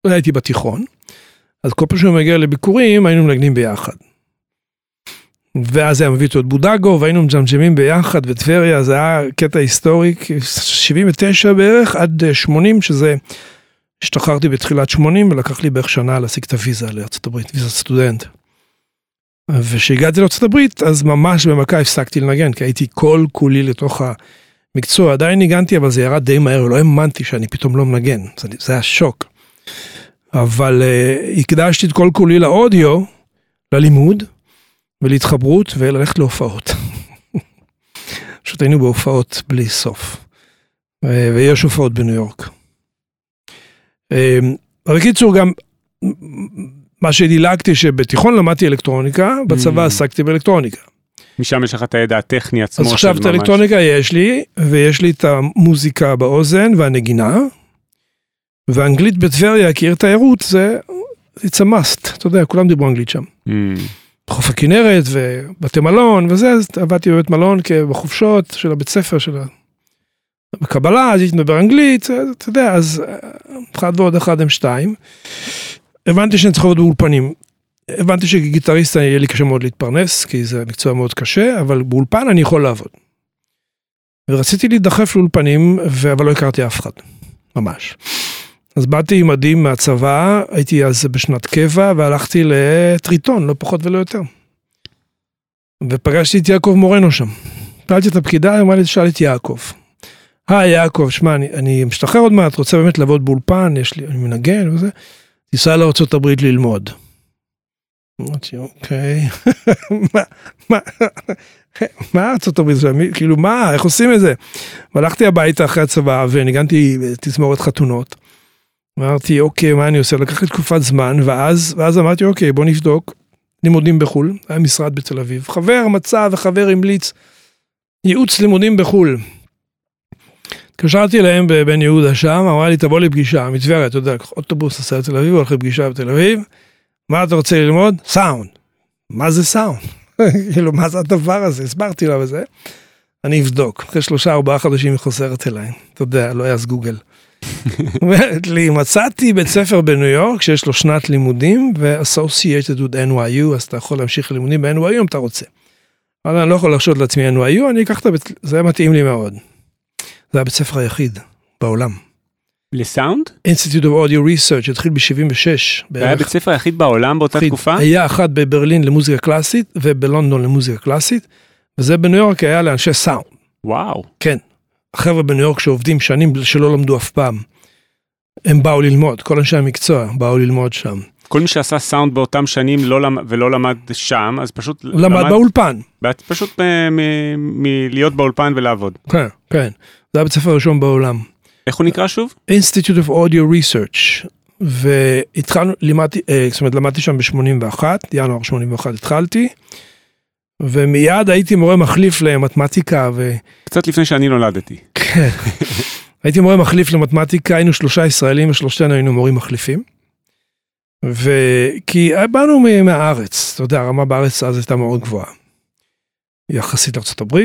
הייתי בתיכון. אז כל פעם שהוא מגיע לביקורים היינו מנגנים ביחד. ואז היה מביא אותו את בודגו והיינו מג'מג'מים ביחד בטבריה, זה היה קטע היסטורי, 79 בערך עד 80 שזה השתחררתי בתחילת 80 ולקח לי בערך שנה להשיג את הוויזה לארצות הברית, ויזת סטודנט. וכשהגעתי לארצות הברית אז ממש במכה הפסקתי לנגן כי הייתי כל כולי לתוך המקצוע עדיין ניגנתי אבל זה ירד די מהר לא האמנתי שאני פתאום לא מנגן זה היה שוק. אבל uh, הקדשתי את כל כולי לאודיו ללימוד ולהתחברות וללכת להופעות. פשוט היינו בהופעות בלי סוף. ויש הופעות בניו יורק. אבל בקיצור גם מה שדילגתי שבתיכון למדתי אלקטרוניקה, בצבא mm. עסקתי באלקטרוניקה. משם יש לך את הידע הטכני עצמו. אז עכשיו את האלקטרוניקה יש לי, ויש לי את המוזיקה באוזן והנגינה, ואנגלית בטבריה כעיר תיירות זה it's a must, אתה יודע, כולם דיברו אנגלית שם. Mm. חוף הכנרת ובתי מלון וזה, אז עבדתי בבית מלון בחופשות של הבית ספר של בקבלה, אז הייתי מדבר אנגלית, אתה יודע, אז אחד ועוד אחד הם שתיים. הבנתי שאני צריך לעבוד באולפנים. הבנתי שגיטריסט יהיה לי קשה מאוד להתפרנס, כי זה מקצוע מאוד קשה, אבל באולפן אני יכול לעבוד. ורציתי להידחף לאולפנים, אבל לא הכרתי אף אחד, ממש. אז באתי עם מדים מהצבא, הייתי אז בשנת קבע, והלכתי לטריטון, לא פחות ולא יותר. ופגשתי את יעקב מורנו שם. שאלתי את הפקידה, אמרה לי, תשאל את יעקב. היי יעקב, שמע, אני, אני משתחרר עוד מעט, רוצה באמת לעבוד באולפן, יש לי, אני מנגן וזה, תיסע לארה"ב ללמוד. אמרתי, אוקיי, מה, מה, מה ארצות הברית, כאילו מה, איך עושים את זה? והלכתי הביתה אחרי הצבא וניגנתי תזמורת חתונות. אמרתי, אוקיי, מה אני עושה? לקח לי תקופת זמן, ואז, ואז אמרתי, אוקיי, בוא נבדוק לימודים בחו"ל, היה משרד בתל אביב. חבר מצא וחבר המליץ ייעוץ לימודים בחו"ל. התקשרתי אליהם בבן יהודה שם, אמרה לי תבוא לפגישה, מטבריה, אתה יודע, אוטובוס נסע לתל אביב, הולך לפגישה בתל אביב, מה אתה רוצה ללמוד? סאונד. מה זה סאונד? כאילו, מה זה הדבר הזה? הסברתי לה וזה. אני אבדוק, אחרי שלושה ארבעה חודשים היא חוזרת אליי, אתה יודע, לא היה אז גוגל. אומרת לי, מצאתי בית ספר בניו יורק שיש לו שנת לימודים ו-associated with NYU, אז אתה יכול להמשיך לימודים ב-NYU אם אתה רוצה. אבל אני לא יכול לחשוד לעצמי NYU, אני אקח את הבית, זה מתאים לי מאוד. זה הבית ספר היחיד בעולם. לסאונד? Institute of Audio Research, התחיל ב-76. זה היה בית ספר היחיד בעולם באותה היחיד. תקופה? היה אחת בברלין למוזיקה קלאסית ובלונדון למוזיקה קלאסית, וזה בניו יורק היה לאנשי סאונד. וואו. כן. החבר'ה בניו יורק שעובדים שנים שלא למדו אף פעם, הם באו ללמוד, כל אנשי המקצוע באו ללמוד שם. כל מי שעשה סאונד באותם שנים לא למ... ולא למד שם, אז פשוט למד באולפן. פשוט מלהיות באולפן ולעבוד. כן, כן. זה היה בית ספר ראשון בעולם. איך הוא נקרא שוב? Institute of Audio Research. והתחלנו, לימדתי, אה, זאת אומרת, למדתי שם ב-81, ינואר 81 התחלתי. ומיד הייתי מורה מחליף למתמטיקה ו... קצת לפני שאני נולדתי. כן. הייתי מורה מחליף למתמטיקה, היינו שלושה ישראלים ושלושתנו היינו מורים מחליפים. וכי באנו מהארץ, אתה יודע, הרמה בארץ אז הייתה מאוד גבוהה. יחסית לארה"ב,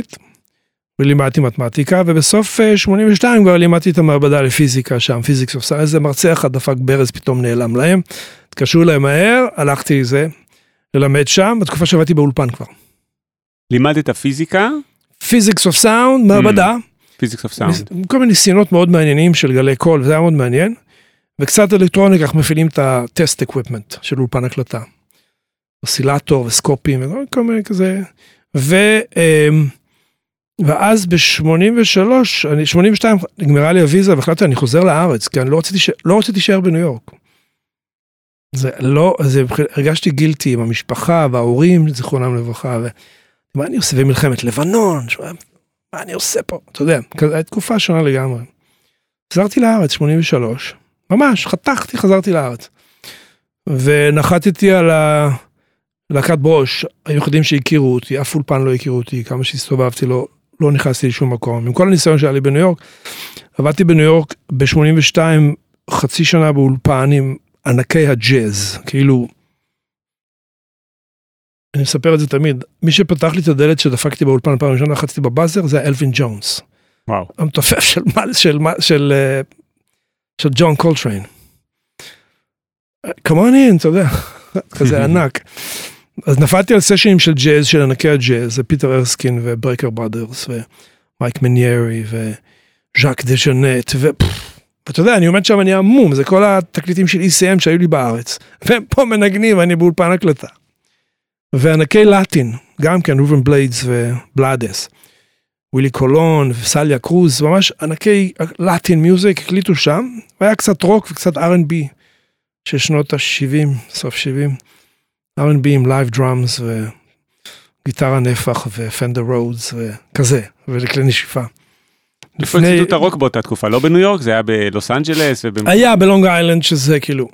ולימדתי מתמטיקה, ובסוף 82 כבר לימדתי את המעבדה לפיזיקה שם, physics of science, איזה מרצה אחד דפק ברז, פתאום נעלם להם. התקשרו להם מהר, הלכתי לזה, ללמד שם, בתקופה שעבדתי באולפן כבר. לימדת פיזיקה? physics of sound, מעבדה. physics of sound. כל מיני ניסיונות מאוד מעניינים של גלי קול, וזה היה מאוד מעניין. וקצת אלקטרוניקה, אנחנו מפעילים את ה test equipment של אולפן הקלטה. אוסילטור וסקופים וכל מיני כזה. ו, אמ, ואז ב-83, 82 נגמרה לי הוויזה והחלטתי אני חוזר לארץ, כי אני לא רציתי, לא רציתי להישאר בניו יורק. זה לא, זה, הרגשתי גילטי עם המשפחה וההורים, זיכרונם לברכה, ומה אני עושה במלחמת לבנון, מה אני עושה פה, אתה יודע, הייתה תקופה שונה לגמרי. חזרתי לארץ, 83, ממש, חתכתי, חזרתי לארץ. ונחתתי על הלהקת ברוש, היחידים שהכירו אותי, אף אולפן לא הכירו אותי, כמה שהסתובבתי לא, לא נכנסתי לשום מקום. עם כל הניסיון שהיה לי בניו יורק, עבדתי בניו יורק ב-82 חצי שנה באולפן עם ענקי הג'אז, כאילו, אני מספר את זה תמיד, מי שפתח לי את הדלת שדפקתי באולפן פעם ראשונה, לחצתי בבאזר, זה אלווין ג'ונס. וואו. המתופף של, של, של, של, אה, של ג'ון קולטריין. come on in, אתה יודע, כזה ענק. אז נפלתי על סשנים של ג'אז, של ענקי הג'אז, זה פיטר ארסקין וברקר בראדרס ומייק מניירי וג'ק דה ג'ונט ואתה יודע, אני עומד שם, אני המום, זה כל התקליטים של ECM שהיו לי בארץ. והם פה מנגנים, אני באולפן הקלטה. וענקי לטין, גם כן, רובן בליידס ובליידס. ווילי קולון וסליה קרוז, ממש ענקי Latin music הקליטו שם, והיה קצת רוק וקצת R&B של שנות ה-70, סוף 70. R&B עם live drums וגיטרה נפח ופנדר רודס וכזה, ולכלי נשיפה. איפה לפני... את הרוק באותה תקופה? לא בניו יורק? זה היה בלוס אנג'לס? ובמ... היה בלונג איילנד שזה כאילו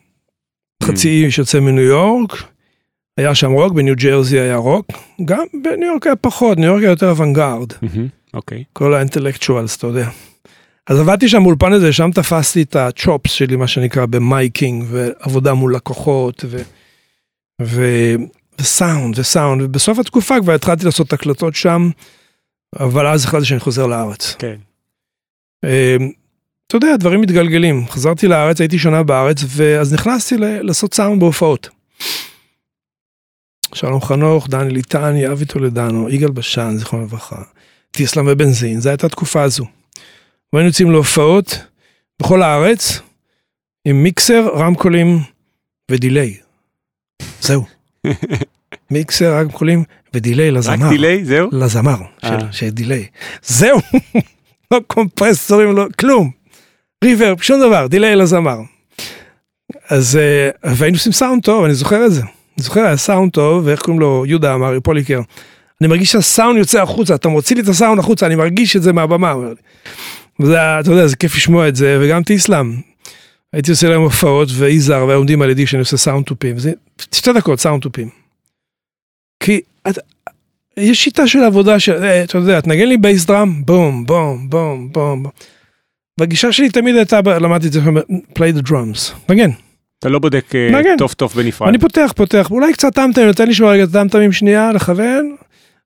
חצי אי שיוצא מניו יורק. היה שם רוק, בניו ג'רזי היה רוק. גם בניו יורק היה פחות, ניו יורק היה יותר אוונגרד. אוקיי. כל ה intellectuals, אתה יודע. אז עבדתי שם באולפן הזה, שם תפסתי את ה chops שלי, מה שנקרא, ב miking, ועבודה מול לקוחות, ו... ו... וסאונד, וסאונד, ובסוף התקופה כבר התחלתי לעשות הקלטות שם, אבל אז החלטתי שאני חוזר לארץ. כן. אמ, אתה יודע, דברים מתגלגלים. חזרתי לארץ, הייתי שנה בארץ, ואז נכנסתי לעשות סאונד בהופעות. שלום חנוך, דני ליטני, אבי טולדנו, יגאל בשן, זיכרונו לברכה, טיסלאם ובנזין, זו הייתה התקופה הזו. והיינו יוצאים להופעות בכל הארץ, עם מיקסר, רמקולים ו delay. זהו. מיקסר, רמקולים ו delay לזמר. רק delay? זהו? לזמר, של, אה. של delay. זהו. לא קומפרסורים, לא, כלום. reverb, שום דבר, delay לזמר. אז, אה, והיינו עושים סאונד טוב, אני זוכר את זה. זוכר, היה סאונד טוב, ואיך קוראים לו? יהודה אמר, פוליקר. אני מרגיש שהסאונד יוצא החוצה, אתה מוציא לי את הסאונד החוצה, אני מרגיש את זה מהבמה. וזה, אתה יודע, זה כיף לשמוע את זה, וגם טיסלאם. הייתי עושה להם הופעות, ויזהר, והיו עומדים על ידי כשאני עושה סאונד צ'קים. זה שתי דקות סאונד צ'קים. כי את, יש שיטה של עבודה של, אה, אתה יודע, תנגן לי bass drum, בום, בום, בום, בום. והגישה שלי תמיד הייתה, למדתי את זה, play the drums, נגן. אתה לא בודק טוב טוב בנפרד. אני פותח, פותח, אולי קצת טמטמים, נותן שמה רגע טמטמים שנייה, לכוון,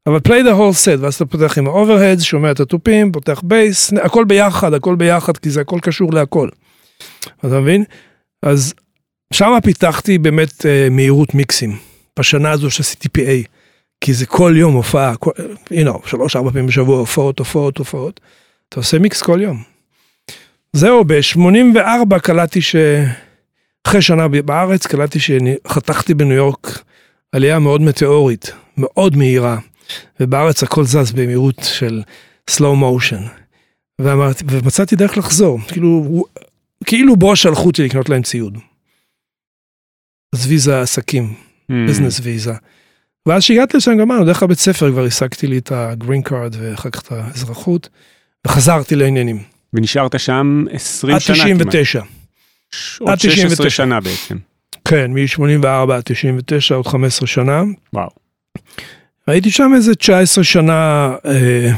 אבל play the whole set, ואז אתה פותח עם ה-overheads, שומע את התופים, פותח בייס, הכל ביחד, הכל ביחד, כי זה הכל קשור להכל. אתה מבין? אז שם פיתחתי באמת מהירות מיקסים, בשנה הזו שעשיתי PA. כי זה כל יום הופעה, הנה, שלוש ארבע פעמים בשבוע הופעות, הופעות, הופעות. אתה עושה מיקס כל יום. זהו, ב-84 קלטתי ש... אחרי שנה בארץ קלטתי שחתכתי בניו יורק עלייה מאוד מטאורית, מאוד מהירה, ובארץ הכל זז במהירות של slow motion. ואמרתי, ומצאתי דרך לחזור, כאילו, כאילו בו שלחו אותי לקנות להם ציוד. אז ויזה עסקים, Mm. business visa. ואז שהגעתי לשם גמרנו, דרך הבית ספר כבר השגתי לי את ה green card ואחר כך את האזרחות, וחזרתי לעניינים. ונשארת שם 20 עד שנה כמעט. 99. עוד עד 16 99. שנה בעצם. כן, מ-84 עד 99, עוד 15 שנה. וואו. הייתי שם איזה 19 שנה, אה,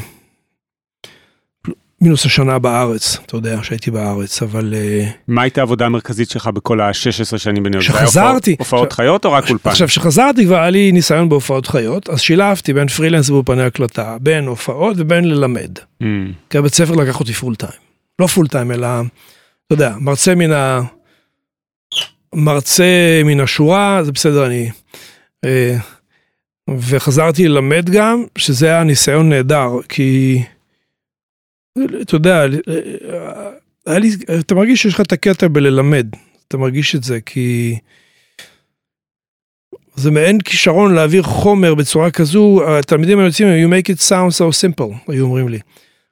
מינוס השנה בארץ, אתה יודע שהייתי בארץ, אבל אה, מה הייתה העבודה המרכזית שלך בכל ה-16 שנים בניו יורק? שחזרתי. הופעות- הופעות חיות או רק אולפן? עכשיו שחזרתי כבר היה לי ניסיון בהופעות חיות, אז שילבתי בין פרילנס ואולפני הקלטה, בין הופעות ובין ללמד. Mm. כי הבית ספר לקח אותי full time. לא full time, אלא, אתה יודע, מרצה מן ה... מרצה מן השורה, זה בסדר, אני... אה, וחזרתי ללמד גם, שזה היה ניסיון נהדר, כי... אתה יודע, אה, היה לי, אתה מרגיש שיש לך את הקטע בללמד, אתה מרגיש את זה, כי... זה מעין כישרון להעביר חומר בצורה כזו, התלמידים היו יוצאים, you make it sound so simple, היו אומרים לי.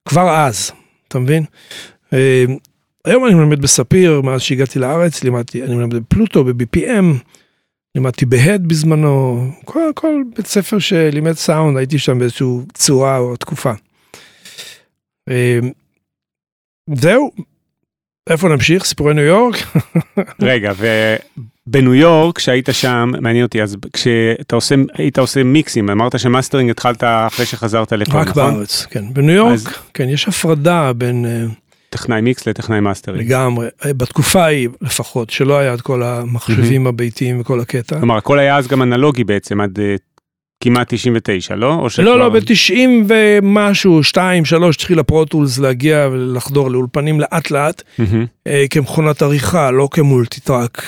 כבר אז, אתה מבין? היום אני מלמד בספיר, מאז שהגעתי לארץ, לימדתי, אני מלמד בפלוטו, ב-BPM, לימדתי בהד בזמנו, כל, כל בית ספר שלימד סאונד, הייתי שם באיזושהי צורה או תקופה. אה, זהו, איפה נמשיך? סיפורי ניו יורק? רגע, ובניו יורק, כשהיית שם, מעניין אותי, אז כשאתה עושה, היית עושה מיקסים, אמרת שמאסטרינג התחלת אחרי שחזרת לפה, רק נכון? בארץ, כן. בניו יורק, אז- כן, יש הפרדה בין... אה, טכנאי מיקס לטכנאי מאסטרינג. לגמרי, בתקופה ההיא לפחות, שלא היה את כל המחשבים הביתיים וכל הקטע. כלומר, הכל היה אז גם אנלוגי בעצם, עד אה, כמעט 99, לא? או שכבר- לא, לא, ב-90 ומשהו, 2, 3, התחיל ה Pro Tools להגיע ולחדור לאולפנים לאט לאט. אה, כמכונת עריכה, לא כ multitrack.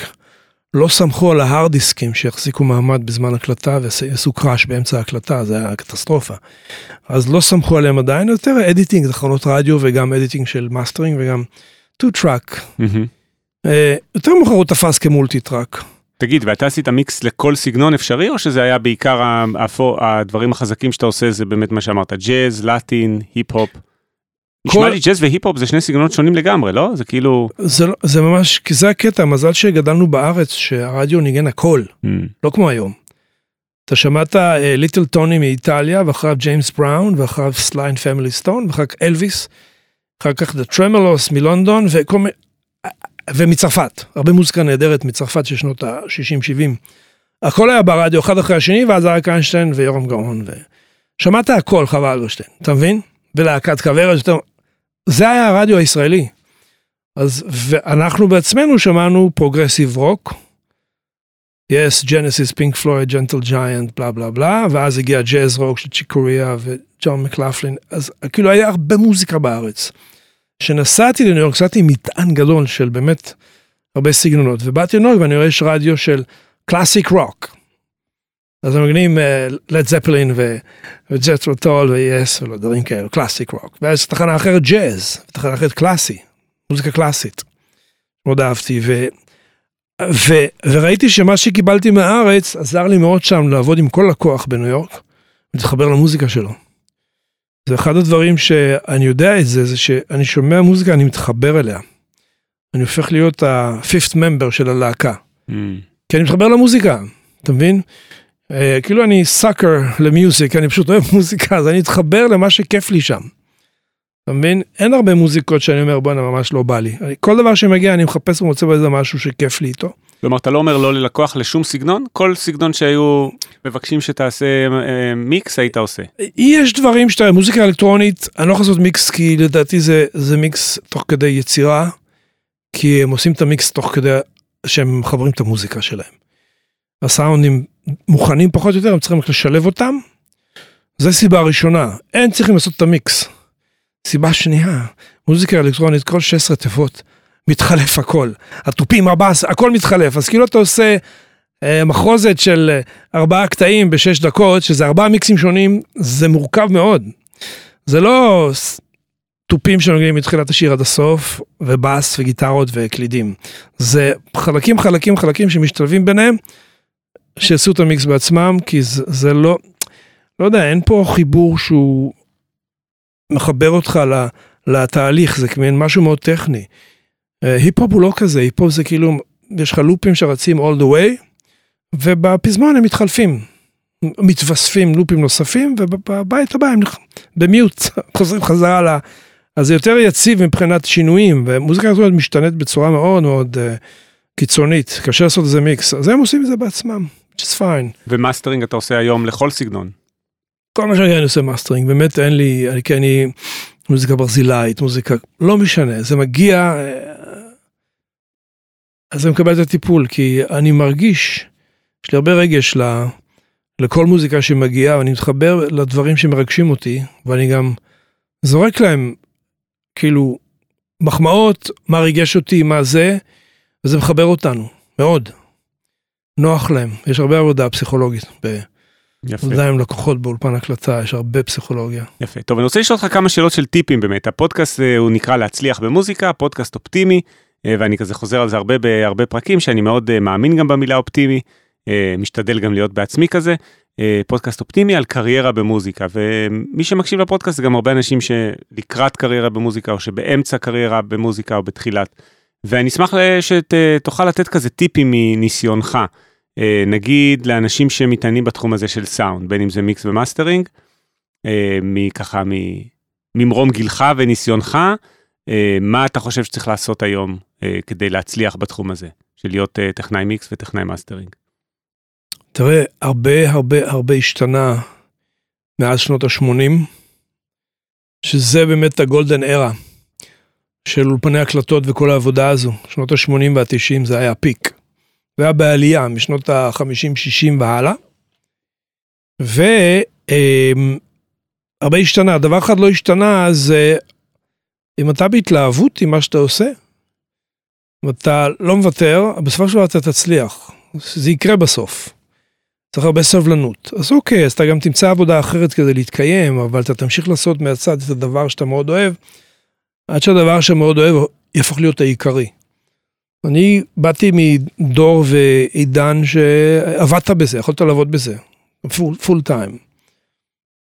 לא סמכו על ההארד דיסקים שיחזיקו מעמד בזמן הקלטה ויעשו crash באמצע ההקלטה, זה היה קטסטרופה. אז לא סמכו עליהם עדיין, יותר editing, תחנות רדיו וגם editing של מאסטרינג וגם two track. אה, יותר מאוחר הוא תפס כ multi-track. תגיד, ואתה עשית מיקס לכל סגנון אפשרי, או שזה היה בעיקר הדברים החזקים שאתה עושה, זה באמת מה שאמרת, ג'אז, לטין, היפ-הופ? נשמע לי ג'אז והיפ-הופ זה שני סגנונות שונים לגמרי, לא? זה כאילו... זה, לא- זה ממש, כי זה הקטע, מזל שגדלנו בארץ, שהרדיו ניגן הכל, Mm, לא כמו היום. אתה שמעת ליטל טוני מאיטליה, ואחריו ג'יימס בראון, ואחריו Sly and Family Stone, ואחר כך אלוויס, אחר כך The Tremeloes מלונדון, וכל מיני... ומצרפת, הרבה מוזיקה נהדרת מצרפת של שנות ה-60-70. הכל היה ברדיו אחד אחרי השני, ואז אריק איינשטיין ויורם גאון. ו... שמעת הכל, חווה אלברשטיין, אתה מבין? ולהקת כוורת. זה היה הרדיו הישראלי. אז, ואנחנו בעצמנו שמענו progressive rock. Yes, ג'נסיס, פינק פלויד, ג'נטל ג'יינט, בלה בלה בלה, ואז הגיע ג'אז רוק של צ'יק קוריאה וג'ון מקלפלין, אז כאילו היה הרבה מוזיקה בארץ. כשנסעתי לניו יורק, נסעתי מטען גדול של באמת הרבה סגנונות, ובאתי לניו יורק ואני רואה יש רדיו של classic rock. אז הם מגנים לד זפלין וג'ת'רו טאל ו Yes ולא דברים כאלו, classic rock. ואז תחנה אחרת ג'אז, תחנה אחרת קלאסי, מוזיקה קלאסית. מאוד אהבתי, ו... ו... וראיתי שמה שקיבלתי מהארץ עזר לי מאוד שם לעבוד עם כל לקוח בניו יורק, ולהתחבר למוזיקה שלו. זה אחד הדברים שאני יודע את זה, זה שאני שומע מוזיקה, אני מתחבר אליה. אני הופך להיות ה-fifth member של הלהקה. mm. כי אני מתחבר למוזיקה, אתה מבין? אה, כאילו אני סאקר למיוזיק, אני פשוט אוהב מוזיקה, אז אני אתחבר למה שכיף לי שם. אתה מבין? אין הרבה מוזיקות שאני אומר בואנה ממש לא בא לי. אני, כל דבר שמגיע אני מחפש ומוצא באיזה משהו שכיף לי איתו. כלומר, אתה לא אומר לא ללקוח לשום סגנון? כל סגנון שהיו מבקשים שתעשה אה, מיקס, היית עושה. יש דברים שאתה, מוזיקה אלקטרונית, אני לא יכול לעשות מיקס כי לדעתי זה, זה מיקס תוך כדי יצירה, כי הם עושים את המיקס תוך כדי שהם מחברים את המוזיקה שלהם. הסאונדים מוכנים פחות או יותר, הם צריכים רק לשלב אותם. זו סיבה ראשונה, אין צריכים לעשות את המיקס. סיבה שנייה, מוזיקה אלקטרונית, כל 16 תיבות, מתחלף הכל. התופים, הבאס, הכל מתחלף. אז כאילו אתה עושה אה, מחרוזת של אה, ארבעה קטעים בשש דקות, שזה ארבעה מיקסים שונים, זה מורכב מאוד. זה לא תופים שנוגעים מתחילת השיר עד הסוף, ובאס וגיטרות וקלידים. זה חלקים, חלקים, חלקים שמשתלבים ביניהם, שיעשו את המיקס בעצמם, כי זה, זה לא, לא יודע, אין פה חיבור שהוא מחבר אותך ל- לתהליך, זה כמין משהו מאוד טכני. אה, היפ-הופ הוא לא כזה, היפ-הופ זה כאילו, יש לך לופים שרצים all the way, ובפזמון הם מתחלפים. מתווספים לופים נוספים, ובבית הבא הם ב mute חוזרים חזרה ל... אז זה יותר יציב מבחינת שינויים, ומוזיקה הזאת משתנית בצורה מאוד מאוד uh, קיצונית, קשה לעשות איזה מיקס, אז הם עושים את זה בעצמם, just fine. ומאסטרינג אתה עושה היום לכל סגנון. כל מה שאני עושה מאסטרינג, באמת אין לי, אני, כי אני מוזיקה ברזילאית, מוזיקה, לא משנה, זה מגיע, אה, אז אני מקבל את הטיפול, כי אני מרגיש, יש לי הרבה רגש ל, לכל מוזיקה שמגיעה, ואני מתחבר לדברים שמרגשים אותי, ואני גם זורק להם, כאילו, מחמאות, מה ריגש אותי, מה זה, וזה מחבר אותנו, מאוד. נוח להם, יש הרבה עבודה פסיכולוגית. יפה. עבודה עם לקוחות באולפן הקלטה, יש הרבה פסיכולוגיה. יפה. טוב, אני רוצה לשאול אותך כמה שאלות של טיפים באמת. הפודקאסט אה, הוא נקרא להצליח במוזיקה, פודקאסט אופטימי, אה, ואני כזה חוזר על זה הרבה בהרבה פרקים, שאני מאוד אה, מאמין גם במילה אופטימי, משתדל גם להיות בעצמי כזה. פודקאסט אופטימי על קריירה במוזיקה, ומי שמקשיב לפודקאסט זה גם הרבה אנשים שלקראת קריירה במוזיקה, או שבאמצע קריירה במוזיקה או בתחילת. ואני אשמח שתוכל לתת כזה טיפים מניסיונך. אה, נגיד לאנשים שמתעניינים בתחום הזה של סאונד, בין אם זה מיקס ומאסטרינג, אה, מככה ממרום גילך וניסיונך, אה, מה אתה חושב שצריך לעשות היום כדי להצליח בתחום הזה, של להיות טכנאי מיקס וטכנאי מאסטרינג? תראה, הרבה הרבה הרבה השתנה מאז שנות ה-80, שזה באמת ה golden era של אולפני הקלטות וכל העבודה הזו. שנות ה-80 וה-90 זה היה peak. והיה בעלייה משנות ה-50-60 והלאה. והרבה אמ, השתנה, דבר אחד לא השתנה, זה אם אתה בהתלהבות עם מה שאתה עושה, אם אתה לא מוותר, בסופו של דבר אתה תצליח. זה יקרה בסוף. צריך הרבה סבלנות. אז אוקיי, אז אתה גם תמצא עבודה אחרת כדי להתקיים, אבל אתה תמשיך לעשות מהצד את הדבר שאתה מאוד אוהב, עד שהדבר שמאוד אוהב יהפוך להיות העיקרי. אני באתי מדור ועידן שעבדת בזה, יכולת לעבוד בזה, פול טיים.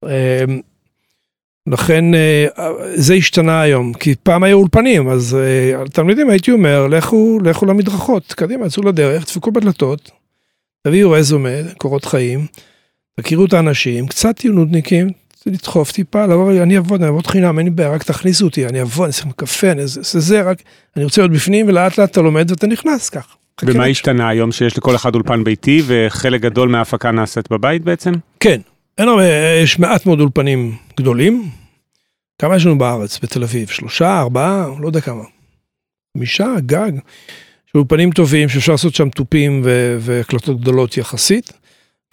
אמ, לכן אה, זה השתנה היום, כי פעם היו אולפנים, אז אה, תלמידים הייתי אומר, לכו, לכו למדרכות, קדימה, יצאו לדרך, דפקו בדלתות, תביאו רזומה, קורות חיים, תכירו את האנשים, קצת תהיו נודניקים, לדחוף טיפה, לבוא, אני אעבוד, אני אעבוד חינם, אין לי בעיה, רק תכניסו אותי, אני אעבוד, אני אעשה קפה, אני אעשה זה, רק, אני רוצה להיות בפנים, ולאט לאט אתה לומד ואתה נכנס כך. ומה השתנה היום שיש לכל אחד אולפן ביתי וחלק גדול מההפקה נעשית בבית בעצם? כן, אין הרבה, יש מעט מאוד אולפנים גדולים. כמה יש לנו בארץ, בתל אביב? שלושה, ארבעה, לא יודע כמה. חמישה, גג. יש אולפנים טובים שאפשר לעשות שם תופים והקלטות גדולות יחסית.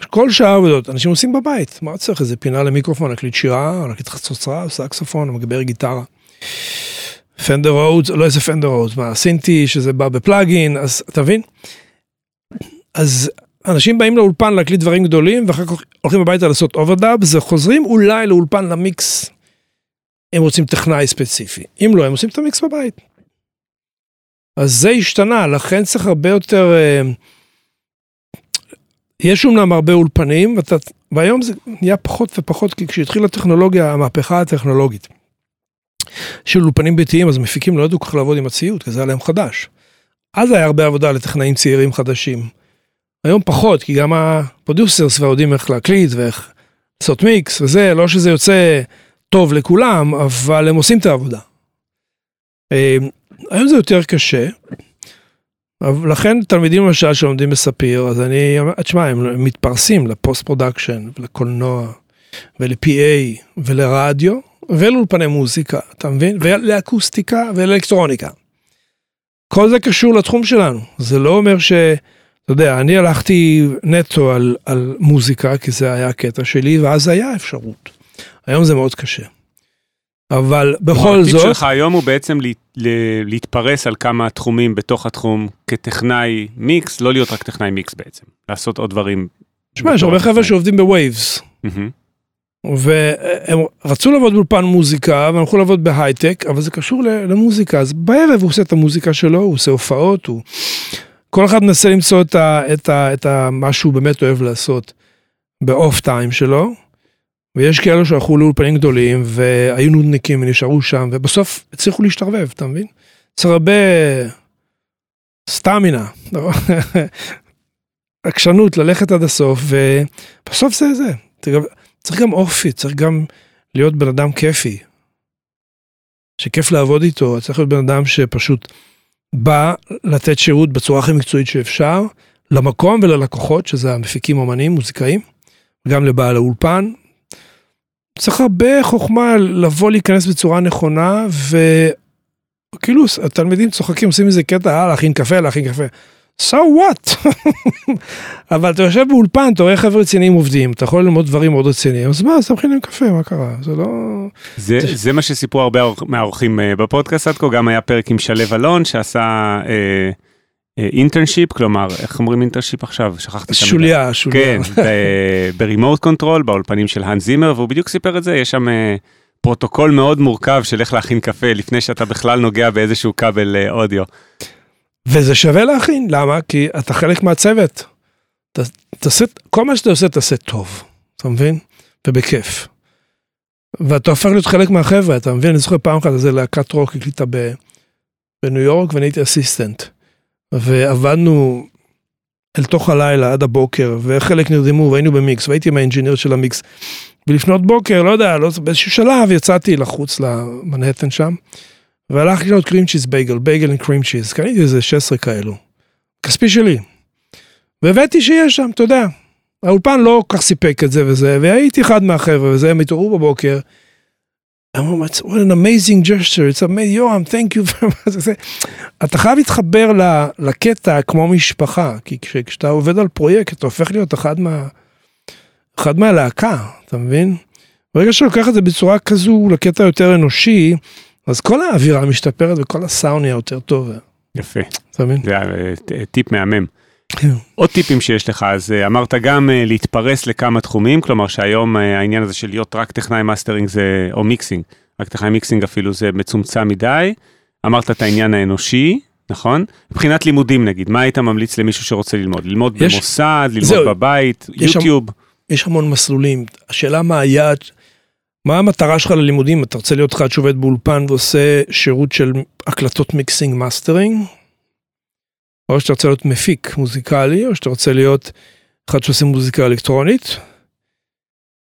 כל שאר העבודות אנשים עושים בבית, מה צריך איזה פינה למיקרופון, להקליט שירה, להקליט חצוצרה, סקסופון, מגבר גיטרה. Fender Rhodes, לא איזה Fender Rhodes, מה, סינטי שזה בא ב plugin, אז אתה מבין? אז אנשים באים לאולפן להקליט דברים גדולים ואחר כך הולכים הביתה לעשות overdubs, חוזרים אולי לאולפן למיקס, הם רוצים טכנאי ספציפי, אם לא הם עושים את המיקס בבית. אז זה השתנה, לכן צריך הרבה יותר... Uh, יש אומנם הרבה אולפנים, ואתה, והיום זה נהיה פחות ופחות, כי כשהתחילה הטכנולוגיה, המהפכה הטכנולוגית של אולפנים ביתיים, אז מפיקים לא ידעו כל כך לעבוד עם הציוד, כי זה היה להם חדש. אז היה הרבה עבודה לטכנאים צעירים חדשים. היום פחות, כי גם ה producers כבר יודעים איך להקליט ואיך לעשות מיקס וזה, לא שזה יוצא טוב לכולם, אבל הם עושים את העבודה. אה, היום זה יותר קשה, לכן תלמידים למשל שלומדים בספיר, אז אני, תשמע, הם מתפרסים ל post production ולקולנוע ול-PA ולרדיו ולאולפני מוזיקה, אתה מבין? ולאקוסטיקה ולאלקטרוניקה. כל זה קשור לתחום שלנו, זה לא אומר ש... אתה יודע, אני הלכתי נטו על, על מוזיקה, כי זה היה הקטע שלי, ואז היה אפשרות. היום זה מאוד קשה. אבל בכל זאת... העתיד שלך היום הוא בעצם לה, להתפרס על כמה תחומים בתוך התחום כטכנאי מיקס, לא להיות רק טכנאי מיקס בעצם, לעשות עוד דברים. תשמע, יש הרבה חבר'ה שעובדים ב Waves. והם רצו לעבוד באולפן מוזיקה והם הלכו לעבוד בהייטק, אבל זה קשור למוזיקה, אז בערב הוא עושה את המוזיקה שלו, הוא עושה הופעות, הוא... כל אחד מנסה למצוא את, ה, את, ה, את ה, מה שהוא באמת אוהב לעשות ב off time שלו. ויש כאלו שהלכו לאולפנים גדולים והיו נודניקים ונשארו שם ובסוף הצליחו להשתרבב, אתה מבין? צריך הרבה סטמינה. עקשנות ללכת עד הסוף, ובסוף זה זה. צריך גם אופי, צריך גם להיות בן אדם כיפי. שכיף לעבוד איתו, צריך להיות בן אדם שפשוט בא לתת שירות בצורה הכי מקצועית שאפשר, למקום וללקוחות, שזה המפיקים אומנים, מוזיקאים, גם לבעל האולפן. צריך הרבה חוכמה לבוא להיכנס בצורה נכונה, וכאילו התלמידים צוחקים, עושים איזה קטע, אה, להכין קפה, להכין קפה. so what? אבל אתה יושב באולפן, אתה רואה חבר'ה רציניים עובדים, אתה יכול ללמוד דברים מאוד רציניים, אז מה, אז תכין להם קפה, מה קרה? זה לא... זה, זה מה שסיפרו הרבה מהאורחים אה, בפודקאסט עד כה, גם היה פרק עם שלו אלון שעשה internship, אה, כלומר, איך אומרים internship עכשיו? שכחתי את המילה. שוליה, שוליה. כן, ב Remote Control, באולפנים של האנס זימר, והוא בדיוק סיפר את זה, יש שם... אה, פרוטוקול מאוד מורכב של איך להכין קפה לפני שאתה בכלל נוגע באיזשהו כבל אודיו. וזה שווה להכין, למה? כי אתה חלק מהצוות. ת, תעשה, כל מה שאתה עושה תעשה טוב, אתה מבין? ובכיף. ואתה הופך להיות חלק מהחבר'ה, אתה מבין? אני זוכר פעם אחת איזה להקת רוק הקליטה בניו יורק ואני הייתי assistant. ועבדנו אל תוך הלילה עד הבוקר, וחלק נרדמו והיינו במיקס, והייתי עם ה engineer של המיקס. ולפנות בוקר, לא יודע, לא, באיזשהו שלב יצאתי לחוץ למנהטן שם. והלכתי לקנות קרים צ'יז בייגל, בייגל עם קרים צ'יז, קניתי איזה 16 כאלו. כספי שלי. והבאתי שיש שם, אתה יודע. האולפן לא כל כך סיפק את זה וזה, והייתי אחד מהחבר'ה וזה, הם התעוררו בבוקר. אמרו, what an amazing gesture, it's amazing, יורם, thank you very much. אתה חייב להתחבר לקטע כמו משפחה, כי כשאתה עובד על פרויקט, אתה הופך להיות אחד מה... אחד מהלהקה, אתה מבין? ברגע שאתה לוקח את זה בצורה כזו לקטע יותר אנושי, אז כל האווירה משתפרת וכל הסאונד נהיה יותר טוב. יפה. אתה מבין? זה היה טיפ מהמם. עוד טיפים שיש לך, אז אה, אמרת גם אה, להתפרס לכמה תחומים, כלומר שהיום אה, העניין הזה של להיות רק טכנאי מאסטרינג זה, או mixing, רק טכנאי mixing אפילו זה מצומצם מדי. אמרת את העניין האנושי, נכון? מבחינת לימודים נגיד, מה היית ממליץ למישהו שרוצה ללמוד? ללמוד יש, במוסד, ללמוד זהו, בבית, יש יוטיוב? המ, יש המון מסלולים, השאלה מה היעד, מה המטרה שלך ללימודים? אתה רוצה להיות אחד שעובד באולפן ועושה שירות של הקלטות mixing מאסטרינג? או שאתה רוצה להיות מפיק מוזיקלי, או שאתה רוצה להיות אחד שעושה מוזיקה אלקטרונית,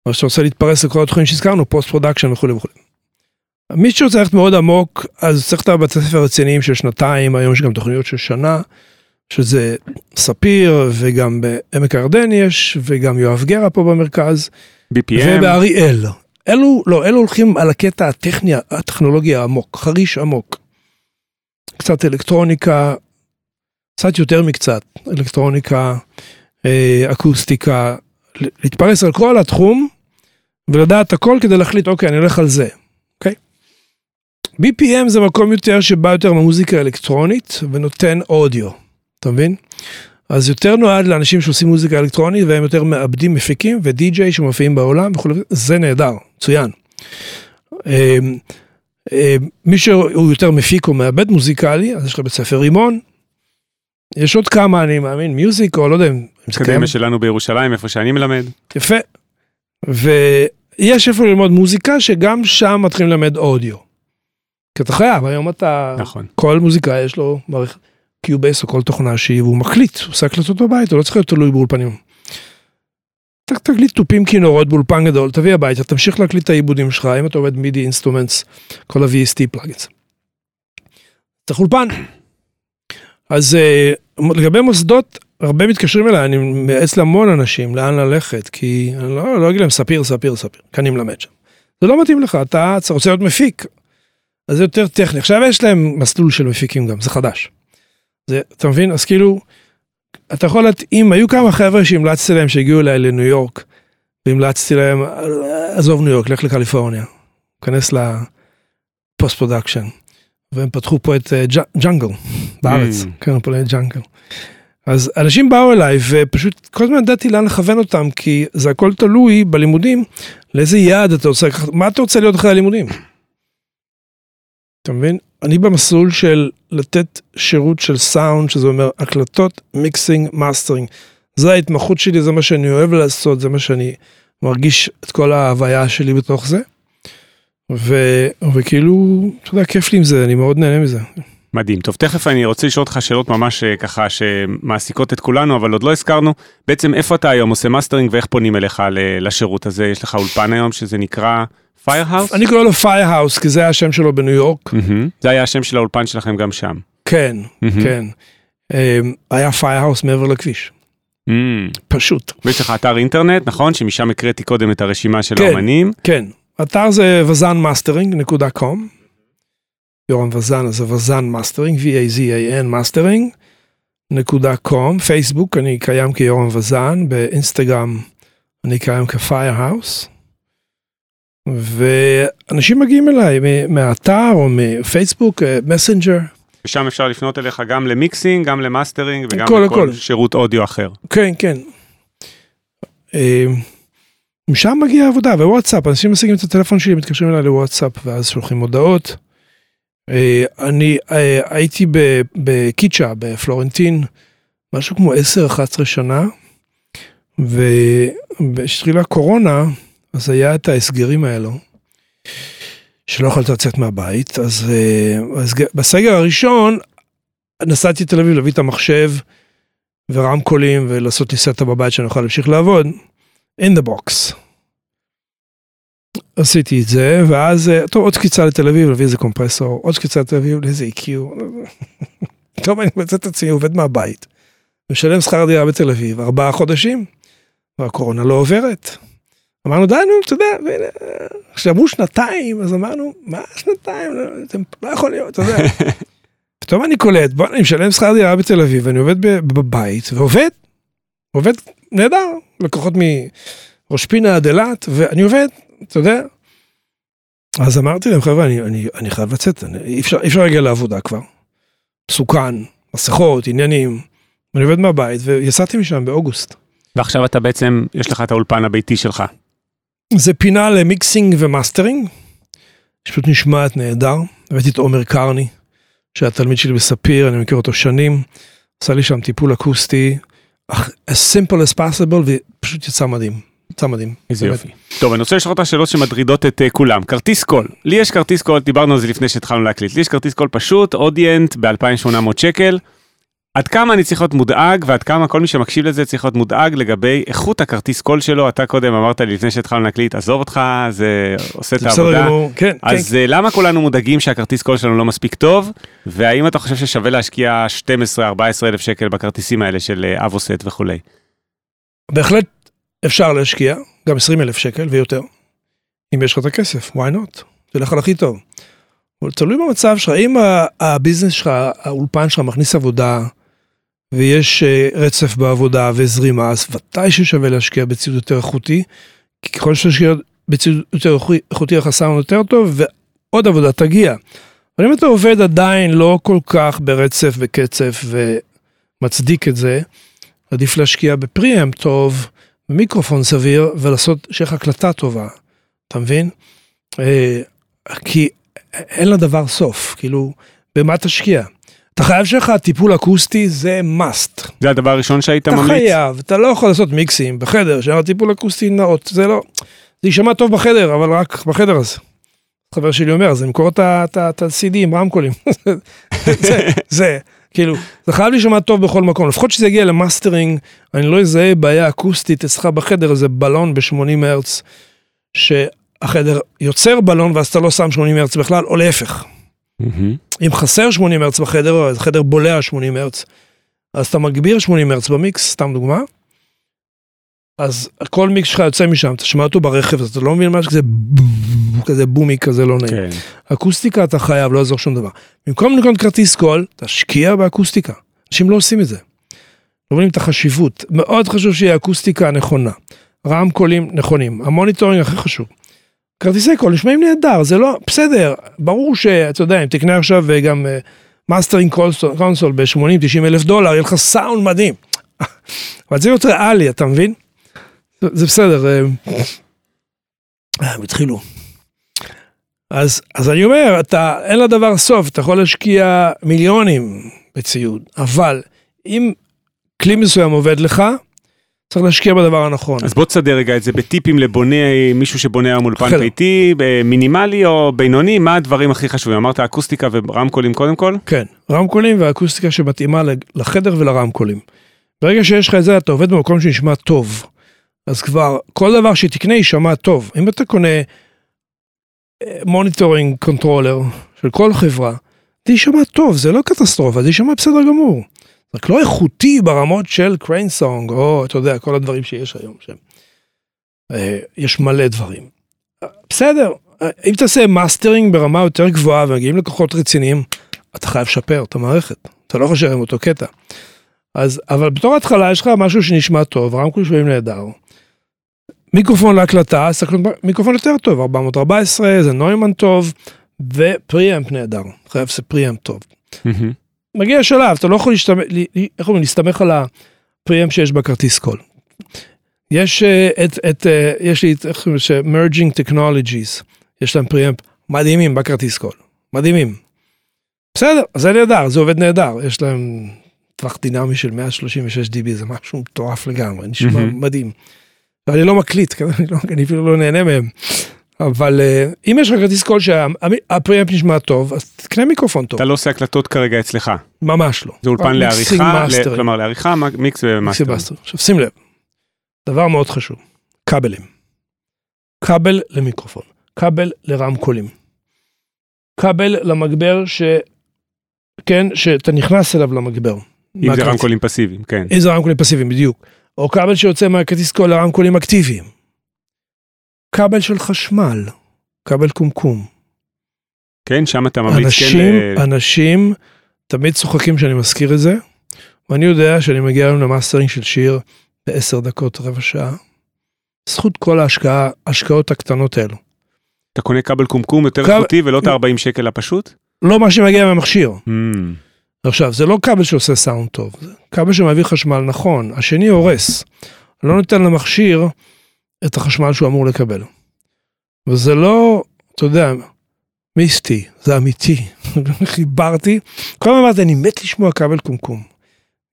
או שאתה רוצה להתפרס לכל התחומים שהזכרנו, post production וכולי וכולי. מי שרוצה ללכת מאוד עמוק, אז צריך את הבתי ספר רציניים של שנתיים, היום יש גם תוכניות של שנה, שזה ספיר, וגם בעמק הירדן יש, וגם יואב גרה פה במרכז. BPM. ובאריאל. אלו, לא, אלו הולכים על הקטע הטכני, הטכנולוגי העמוק, חריש עמוק. קצת אלקטרוניקה, קצת יותר מקצת, אלקטרוניקה, אה, אקוסטיקה, להתפרס על כל התחום ולדעת הכל כדי להחליט, אוקיי, אני הולך על זה, אוקיי? BPM זה מקום יותר שבא יותר ממוזיקה אלקטרונית ונותן אודיו, אתה מבין? אז יותר נועד לאנשים שעושים מוזיקה אלקטרונית והם יותר מעבדים מפיקים ודי-ג'יי שמופיעים בעולם וכולי, זה נהדר, מצוין. אמ, אמ, מי שהוא יותר מפיק או מעבד מוזיקלי, אז יש לך בית ספר רימון. יש עוד כמה, אני מאמין, מיוזיק או לא יודע אם זה קיים. אקדמיה שלנו בירושלים, איפה שאני מלמד. יפה. ויש איפה ללמוד מוזיקה, שגם שם מתחילים ללמד אודיו. כי אתה חייב, היום אתה... נכון. כל מוזיקה יש לו מערכת. Cubase או כל תוכנה שהיא, והוא מקליט, הוא עושה הקלטות בבית, הוא לא צריך להיות תלוי באולפנים. תקליט תופים כינורות באולפן גדול, תביא הביתה, תמשיך להקליט את העיבודים שלך, אם אתה עובד MIDI instruments, כל ה-VST plugins. צריך אולפן. אז אה, לגבי מוסדות, הרבה מתקשרים אליי, אני מייעץ להמון אנשים לאן ללכת, כי אני לא, לא אגיד להם ספיר, ספיר, ספיר, כי אני מלמד שם. זה לא מתאים לך, אתה רוצה להיות מפיק, אז זה יותר טכני. עכשיו יש להם מסלול של מפיקים גם, זה חדש. זה, אתה מבין? אז כאילו, אתה יכול להתאים, היו כמה חבר'ה שהמלצתי להם שהגיעו אליי לניו יורק, והמלצתי להם, עזוב ניו יורק, לך לקליפורניה, כנס ל post production. והם פתחו פה את ג'אנגל בארץ, mm. כן, פה ג'אנגל. אז אנשים באו אליי ופשוט כל הזמן ידעתי לאן לכוון אותם, כי זה הכל תלוי בלימודים, לאיזה יעד אתה רוצה לקחת, מה אתה רוצה להיות אחרי הלימודים? אתה מבין? אני במסלול של לתת שירות של סאונד, שזה אומר הקלטות, mixing, mastering. זה ההתמחות שלי, זה מה שאני אוהב לעשות, זה מה שאני מרגיש את כל ההוויה שלי בתוך זה. ו, וכאילו, אתה יודע, כיף לי עם זה, אני מאוד נהנה מזה. מדהים. טוב, תכף אני רוצה לשאול אותך שאלות ממש אה, ככה שמעסיקות את כולנו, אבל עוד לא הזכרנו. בעצם איפה אתה היום עושה מאסטרינג ואיך פונים אליך לשירות הזה? יש לך אולפן היום שזה נקרא Firehouse? אני קורא לו Firehouse, כי זה השם שלו בניו יורק. מהמם. זה היה השם של האולפן שלכם גם שם. כן, מהמם. כן. אה, היה Firehouse מעבר לכביש, אמ, פשוט. ויש לך אתר אינטרנט, נכון? שמשם הקראתי קודם את הרשימה של כן. האמנים. כן, אתר זה vazanmastering.com. יורם וזן, זה Vazan Mastering, V-A-Z-A-N mastering. נקודה com, פייסבוק, אני קיים כיורם וזן, באינסטגרם אני קיים כ Firehouse. ואנשים מגיעים אליי מהאתר או מפייסבוק, אה, Messenger. ושם אפשר לפנות אליך גם ל mixing, גם למאסטרינג וגם לכל. שירות אודיו אחר. כן, כן. משם מגיעה העבודה, ווואטסאפ, אנשים משיגים את הטלפון שלי, מתקשרים אליי לוואטסאפ, ואז שולחים הודעות. אה, אני אה, הייתי בקיצ'ה, בפלורנטין, משהו כמו 10-11 שנה, וכשהתחילה הקורונה, אז היה את ההסגרים האלו, שלא יכולת לצאת מהבית, אז אה, בסגר הראשון נסעתי לתל אביב להביא את המחשב, ורמקולים ולעשות לי סטה בבית שאני אוכל להמשיך לעבוד. In the box. עשיתי את זה, ואז, אה, טוב, עוד קפיצה לתל אביב, להביא איזה קומפרסור, עוד קפיצה לתל אביב, לאיזה EQ. טוב, אני מוצא את עצמי עובד מהבית, משלם שכר דירה בתל אביב, ארבעה חודשים, והקורונה לא עוברת. אמרנו, די, נו, אתה יודע, כשאמרו שנתיים, אז אמרנו, מה שנתיים, לא, אתם לא יכול להיות, אתה יודע. פתאום אני קולט, בוא, אני משלם שכר דירה בתל אביב, ואני עובד בבית, ועובד, עובד נהדר, לקוחות מראש פינה עד אילת, ואני עובד, אתה יודע. אז אמרתי להם, חבר'ה, אני, אני, אני חייב לצאת, אני, אי אפשר, אי אפשר להגיע לעבודה כבר. מסוכן, מסכות, עניינים. אני עובד מהבית, ויצאתי משם באוגוסט. ועכשיו אתה בעצם, יש לך את האולפן הביתי שלך. זה פינה ל mixing ו mastering, פשוט נשמעת נהדר. הבאתי את עומר קרני, שהיה תלמיד שלי בספיר, אני מכיר אותו שנים, עשה לי שם טיפול אקוסטי, as simple as possible, ופשוט יצא מדהים, יצא מדהים. איזה באמת. יופי. טוב, אני רוצה לשאול אותך שאלות שמטרידות את אה, כולם. כרטיס קול. לי יש כרטיס קול, דיברנו על זה לפני שהתחלנו להקליט. לי יש כרטיס קול פשוט, Audient, ב-2800 שקל. עד כמה אני צריך להיות מודאג, ועד כמה כל מי שמקשיב לזה צריך להיות מודאג לגבי איכות הכרטיס קול שלו. אתה קודם אמרת לי לפני שהתחלנו להקליט, עזוב אותך, זה עושה את העבודה. כן, כן. אז אה, למה כולנו מודאגים שהכרטיס קול שלנו לא מספיק טוב? והאם אתה חושב ששווה להשקיע 12-14 אלף שקל בכרטיסים האלה של אה, אבוסט וכולי? בהחלט אפשר להשקיע, גם 20 אלף שקל ויותר, אם יש לך את הכסף, why not? תלך על הכי טוב. אבל תלוי במצב שלך, אם ה business שלך, האולפן שלך מכניס עבודה, ויש אה, רצף בעבודה וזרימה, אז ודאי ששווה להשקיע בציוד יותר איכותי, כי ככל שתשקיע בציוד יותר איכותי- החסם יותר טוב, ועוד עבודה תגיע. אבל אם אתה עובד עדיין לא כל כך ברצף וקצף ומצדיק את זה, עדיף להשקיע בפריאם טוב, במיקרופון סביר, ולעשות, לך הקלטה טובה, אתה מבין? אה, כי אין לדבר סוף, כאילו, במה תשקיע? אתה חייב שיהיה לך טיפול אקוסטי, זה must. זה הדבר הראשון שהיית אתה ממליץ? חייב, אתה לא יכול לעשות מיקסים בחדר, שיהיה לך טיפול אקוסטי נאות, זה לא, זה יישמע טוב בחדר, אבל רק בחדר הזה. חבר שלי אומר, זה למכור את ה-CD עם רמקולים. זה, זה, כאילו, זה חייב להישמע טוב בכל מקום, לפחות שזה יגיע למאסטרינג, אני לא אזהה בעיה אקוסטית אצלך בחדר, איזה בלון ב-80 הרץ, שהחדר יוצר בלון ואז אתה לא שם 80 הרץ בכלל, או להפך. מהמם. אם חסר 80 הרץ בחדר, או החדר בולע 80 הרץ, אז אתה מגביר 80 הרץ במיקס, סתם דוגמה. אז כל מיקס שלך יוצא משם, אתה שומע אותו ברכב, אז אתה לא מבין מה שכזה כזה boomy כזה לא נעים. כן. אקוסטיקה אתה חייב, לא יעזור שום דבר. במקום לקנות כרטיס קול, תשקיע באקוסטיקה. אנשים לא עושים את זה. לא מבינים את החשיבות. מאוד חשוב שיהיה אקוסטיקה נכונה. רמקולים נכונים. ה monitoring הכי חשוב. כרטיסי קול נשמעים נהדר, זה לא, בסדר, ברור שאתה יודע, אם תקנה עכשיו גם mastering console ב-80-90 אלף דולר, יהיה לך סאונד מדהים. אבל זה יותר ריאלי, אתה מבין? זה, זה בסדר. אה, אה, הם התחילו. אז, אז אני אומר, אתה, אין לדבר סוף, אתה יכול להשקיע מיליונים בציוד, אבל אם כלי מסוים עובד לך, צריך להשקיע בדבר הנכון. אז בוא תסדר רגע את זה בטיפים לבונה, מישהו שבונה היום אולפן. ביתי, ב- מינימלי או בינוני, מה הדברים הכי חשובים? אמרת אקוסטיקה ורמקולים קודם כל? כן, רמקולים והאקוסטיקה שמתאימה לחדר ולרמקולים. ברגע שיש לך את זה, אתה עובד במקום שנשמע טוב. אז כבר, כל דבר שתקנה יישמע טוב. אם אתה קונה monitoring controller של כל חברה, זה יישמע טוב, זה לא קטסטרופה, זה יישמע בסדר גמור. רק לא איכותי ברמות של Crane Song, או אתה יודע, כל הדברים שיש היום שם. אה, יש מלא דברים. בסדר, אם תעשה מאסטרינג ברמה יותר גבוהה ומגיעים לקוחות רציניים, אתה חייב לשפר את המערכת, אתה לא להישאר עם אותו קטע. אז, אבל בתור התחלה יש לך משהו שנשמע טוב, רמקול שבעים נהדר. מיקרופון להקלטה, תקליט מיקרופון יותר טוב, 414, זה Neumann טוב, ו preamp נהדר, חייב לעשות preamp טוב. מהמם. מגיע שלב, אתה לא יכול להשתמש, איך אומרים, להסתמך על ה preamp שיש בכרטיס קול. יש אה, את, את, אה, יש לי את, איך קוראים לזה, Merging Technologies, יש להם preamp מדהימים בכרטיס קול, מדהימים. בסדר, זה נהדר, זה עובד נהדר, יש להם טווח דינמי של 136 dB, זה משהו מטורף לגמרי, נשמע מהמם. מדהים. ואני לא מקליט, כן? אני, לא, אני אפילו לא נהנה מהם. אבל אה, אם יש לך כרטיס קול שה preamp נשמע טוב, אז תקנה מיקרופון טוב. אתה לא עושה הקלטות כרגע אצלך, ממש לא. זה אולפן לעריכה. כלומר לעריכה, מיקס ומאסטר. עכשיו שים לב, דבר מאוד חשוב, כבלים. כבל למיקרופון, כבל לרמקולים. כבל למגבר ש... כן, שאתה נכנס אליו למגבר. אם זה. רמקולים פסיביים, כן. איזה רמקולים פסיביים, בדיוק. או כבל שיוצא מהכרטיס קול לרמקולים אקטיביים. כבל של חשמל, כבל קומקום. כן, שם אתה ממליץ אנשים, כן, אנשים תמיד צוחקים שאני מזכיר את זה, ואני יודע שאני מגיע היום למאסטרינג של שיר בעשר דקות, רבע שעה. זכות כל ההשקעה, ההשקעות הקטנות האלו. אתה קונה כבל קומקום יותר כבל- איכותי ולא את ה-40 שקל הפשוט? לא מה שמגיע מהמכשיר. מהמם. עכשיו, זה לא כבל שעושה סאונד טוב, זה כבל שמעביר חשמל נכון, השני הורס. לא נותן למכשיר את החשמל שהוא אמור לקבל. וזה לא, אתה יודע, מיסטי, זה אמיתי. חיברתי, כל הזמן אמרתי, אני מת לשמוע כבל קומקום.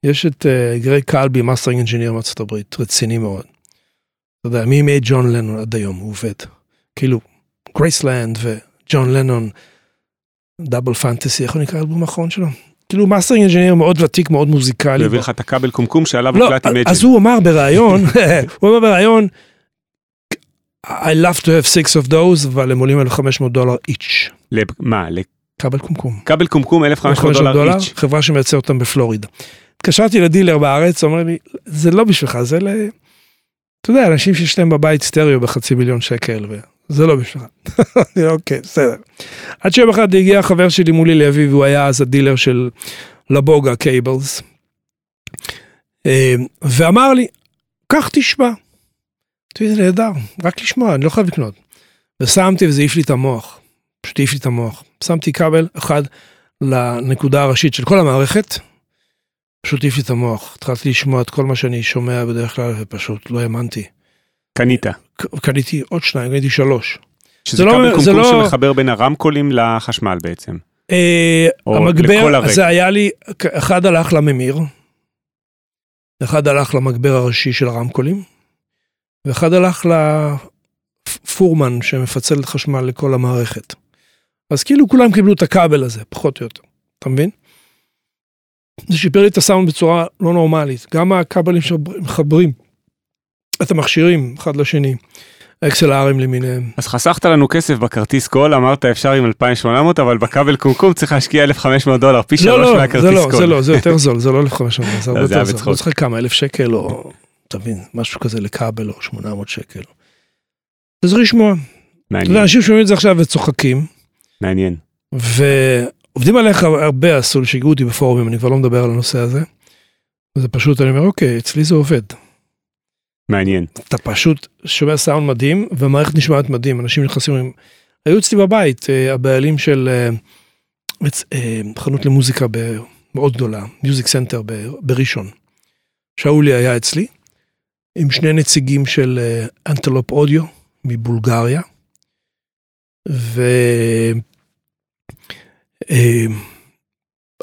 יש את uh, גרג קלבי, mastering engineer מארצות הברית, רציני מאוד. אתה יודע, מימי ג'ון לנון עד היום, הוא עובד. כאילו, Graceland וג'ון לנון, Double Fantasy, איך הוא נקרא האלבום האחרון שלו? כאילו mastering engineer מאוד ותיק, מאוד הוא מוזיקלי. הביא לך את הכבל קומקום שעליו לא, הוקלט עם אז. הוא אמר בריאיון, הוא אמר בריאיון, I love to have six of those, אבל הם עולים 1,500 דולר each. מה, כבל קומקום. לכבל קומקום 1,500 1,500 דולר each. חברה שמייצר אותם בפלורידה. התקשרתי לדילר בארץ, אומר לי, זה לא בשבילך, זה ל... אתה יודע, אנשים שיש להם בבית סטריאו בחצי מיליון שקל, וזה לא בשבילך. אוקיי, בסדר. עד שיום אחד הגיע חבר שלי מולי לאביב, הוא היה אז הדילר של לבוגה Cables, אה, ואמר לי, קח תשמע. אמרתי, זה נהדר, רק לשמוע, אני לא חייב לקנות. ושמתי וזה העיף לי את המוח, פשוט העיף לי את המוח. שמתי כבל אחד לנקודה הראשית של כל המערכת, פשוט העיף לי את המוח. התחלתי לשמוע את כל מה שאני שומע בדרך כלל, ופשוט לא האמנתי. קנית. קניתי עוד שניים, קניתי שלוש. שזה זה לא- כבל זה קומקום לא- שמחבר בין הרמקולים לחשמל בעצם. אה, המגבר. זה היה לי, אחד הלך לממיר, אחד הלך למגבר הראשי של הרמקולים, ואחד הלך לפורמן שמפצל את חשמל לכל המערכת. אז כאילו כולם קיבלו את הכבל הזה, פחות או יותר, אתה מבין? זה שיפר לי את הסאונד בצורה לא נורמלית, גם הכבלים שמחברים את המכשירים אחד לשני, XLRים למיניהם. אז חסכת לנו כסף בכרטיס קול, אמרת אפשר עם 2,800, אבל בכבל קומקום צריך להשקיע 1,500 דולר, פי לא, שלוש לא, זה מהכרטיס לא, קול. זה לא, זה יותר זול, זה לא 1,500, זה הרבה זה יותר זול. לא צריך כמה, אלף שקל או, תבין, משהו כזה לכבל או 800 שקל. צריך לשמוע. אתה מעניין, אנשים שומעים את זה עכשיו וצוחקים, מעניין. ועובדים עליך הרבה, עשו, שיגעו אותי בפורומים, אני כבר לא מדבר על הנושא הזה. זה פשוט, אני אומר, אוקיי, אצלי זה עובד. מעניין. אתה פשוט שומע סאונד מדהים, והמערכת נשמעת מדהים, אנשים נכנסים, אומרים, היו אצלי בבית, אה, הבעלים של אה, אה, חנות למוזיקה מאוד גדולה, Music Center בראשון. שאולי היה אצלי, עם שני נציגים של אה, אנטלופ אודיו מבולגריה, והם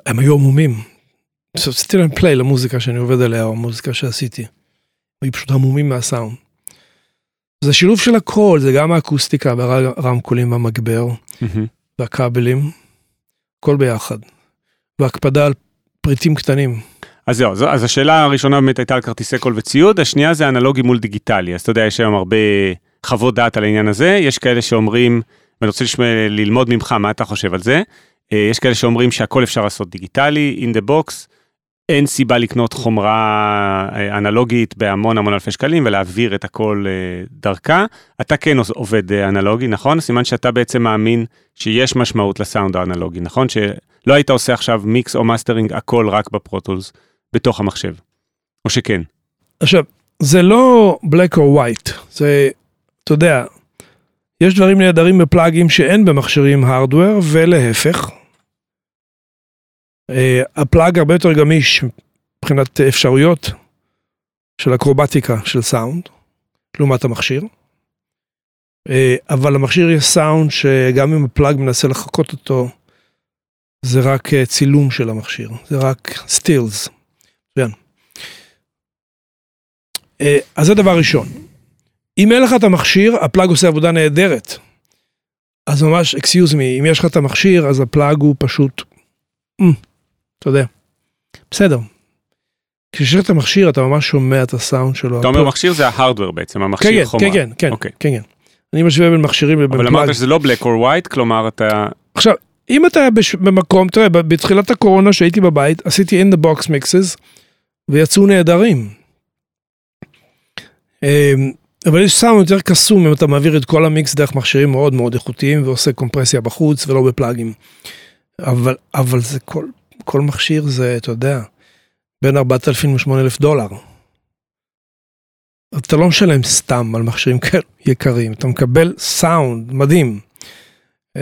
היו עמומים. עשיתי להם פליי למוזיקה שאני עובד עליה, או המוזיקה שעשיתי. היו פשוט המומים מהסאונד. זה שילוב של הכל, זה גם האקוסטיקה והרמקולים והמגבר. והכבלים, הכל ביחד. והקפדה על פריטים קטנים. אז זהו, זו- אז השאלה הראשונה באמת הייתה על כרטיסי קול וציוד, השנייה זה אנלוגי מול דיגיטלי, אז אתה יודע, יש היום הרבה חוות דעת על העניין הזה, יש כאלה שאומרים, ואני רוצה לשמוע, ללמוד ממך מה אתה חושב על זה, אה, יש כאלה שאומרים שהכל אפשר לעשות דיגיטלי, in the box, אין סיבה לקנות חומרה אה, אנלוגית בהמון המון אלפי שקלים ולהעביר את הכל אה, דרכה. אתה כן עובד אנלוגי, נכון? סימן שאתה בעצם מאמין שיש משמעות לסאונד האנלוגי, נכון? שלא היית עושה עכשיו מיקס או מאסטרינג הכל רק ב Pro Tools. בתוך המחשב, או שכן. עכשיו, זה לא black or white, זה, אתה יודע, יש דברים נהדרים בפלאגים שאין במכשירים hardware, ולהפך. אה, ה plug הרבה יותר גמיש מבחינת אפשרויות של אקרובטיקה של סאונד, לעומת המכשיר. אה, אבל למכשיר יש סאונד שגם אם ה plug מנסה לחקות אותו, זה רק אה, צילום של המכשיר, זה רק סטילס. מצוין. אה, אז זה דבר ראשון. אם אין לך את המכשיר, ה plug עושה עבודה נהדרת. אז ממש, excuse me, אם יש לך את המכשיר, אז ה plug הוא פשוט, mm, אתה יודע, בסדר. כשיש לך את המכשיר, אתה ממש שומע את הסאונד שלו. אתה אומר מכשיר זה ההארדוור בעצם, כן, המכשיר כן, חומרה. כן, כן, כן, אוקיי. כן, כן. אני משווה בין מכשירים לבין אבל פלאג. אמרת שזה לא black or white, כלומר אתה... עכשיו, אם אתה. במקום, תראה, בתחילת הקורונה שהייתי בבית, עשיתי in the box mixes, ויצאו נהדרים. אמ, אבל יש סאונד יותר קסום אם אתה מעביר את כל המיקס דרך מכשירים מאוד מאוד איכותיים ועושה קומפרסיה בחוץ ולא בפלאגים. אבל, אבל זה כל, כל מכשיר זה, אתה יודע, בין 4,000 ל-8,000 דולר. אתה לא משלם סתם על מכשירים כאלה יקרים, אתה מקבל סאונד מדהים. אמ,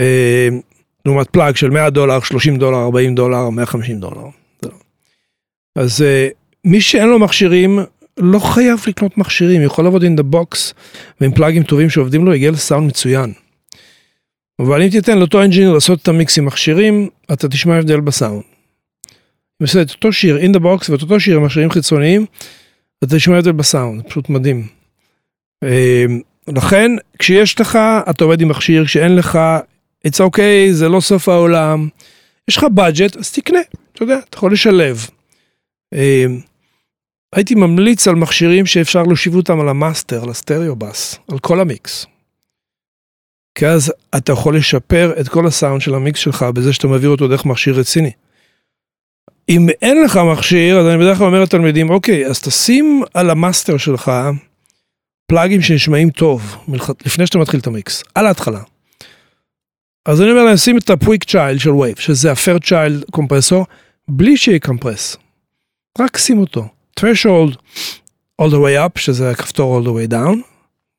לעומת פלאג של 100 דולר, 30 דולר, 40 דולר, 150 דולר. אז אה, מי שאין לו מכשירים, לא חייב לקנות מכשירים, יכול לעבוד in the box ועם פלאגים טובים שעובדים לו, יגיע לסאונד מצוין. אבל אם תיתן לאותו engineer לעשות את המיקס עם מכשירים, אתה תשמע הבדל בסאונד. עושה את אותו שיר in the box ואת אותו שיר עם מכשירים חיצוניים, אתה תשמע הבדל בסאונד, פשוט מדהים. אה, לכן, כשיש לך, אתה עובד עם מכשיר, כשאין לך, it's okay, זה לא סוף העולם. יש לך budget, אז תקנה, אתה יודע, אתה יכול לשלב. אה, הייתי ממליץ על מכשירים שאפשר להושיב אותם על המאסטר, על ה stereo bus, על כל המיקס. כי אז אתה יכול לשפר את כל הסאונד של המיקס שלך בזה שאתה מעביר אותו דרך מכשיר רציני. אם אין לך מכשיר, אז אני בדרך כלל אומר לתלמידים, אוקיי, אז תשים על המאסטר שלך פלאגים שנשמעים טוב, לפני שאתה מתחיל את המיקס, על ההתחלה. אז אני אומר להם, שים את ה PuigChild של Waves, שזה ה Fairchild compressor, בלי שיהיה-compress. רק שים אותו. threshold all the way up, שזה הכפתור all the way down,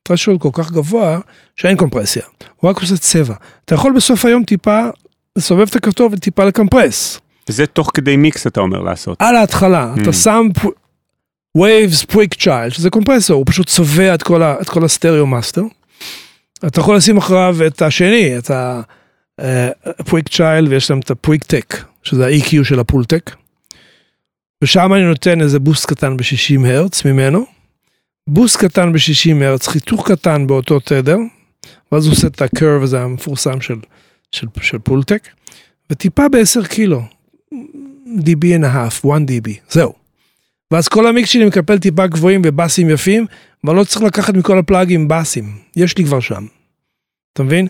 threshold כל כך גבוה שאין קומפרסיה. הוא רק עושה צבע. אתה יכול בסוף היום טיפה לסובב את הכפתור וטיפה לקמפרס. וזה תוך כדי מיקס אתה אומר לעשות. על ההתחלה, Mm. אתה שם Waves PuigChild, שזה קומפרסור, הוא פשוט צובע את כל, ה, את כל ה stereo master. אתה יכול לשים אחריו את השני, את ה-PuigChild, ויש להם את ה-PuigTec, שזה ה-EQ של ה Pultec. ושם אני נותן איזה boost קטן ב-60 הרץ ממנו. בוסט קטן ב-60 הרץ, חיתוך קטן באותו תדר, ואז הוא עושה את הקרב הזה המפורסם של, של, של פולטק, וטיפה ב-10 קילו, dB and a half, 1 dB, זהו. ואז כל המיקס שלי מקפל טיפה גבוהים ובאסים יפים, אבל לא צריך לקחת מכל הפלאגים באסים, יש לי כבר שם. אתה מבין?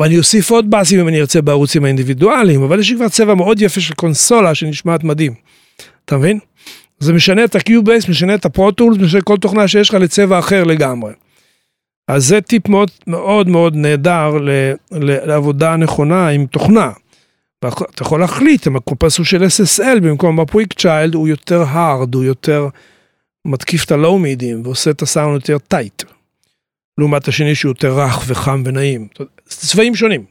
ואני אוסיף עוד באסים אם אני ארצה בערוצים האינדיבידואליים, אבל יש לי כבר צבע מאוד יפה של קונסולה שנשמעת מדהים. אתה מבין? זה משנה את ה Cubase, משנה את ה Pro Tools, משנה כל תוכנה שיש לך לצבע אחר לגמרי. אז זה טיפ מאוד מאוד מאוד נהדר ל, ל, לעבודה נכונה עם תוכנה. ואתה יכול להחליט אם הקומפרסור של SSL במקום ה PuigChild הוא יותר hard, הוא יותר מתקיף את ה low mid ים ועושה את הסאונד יותר tight. לעומת השני שהוא יותר רך וחם ונעים. אתה צבעים שונים.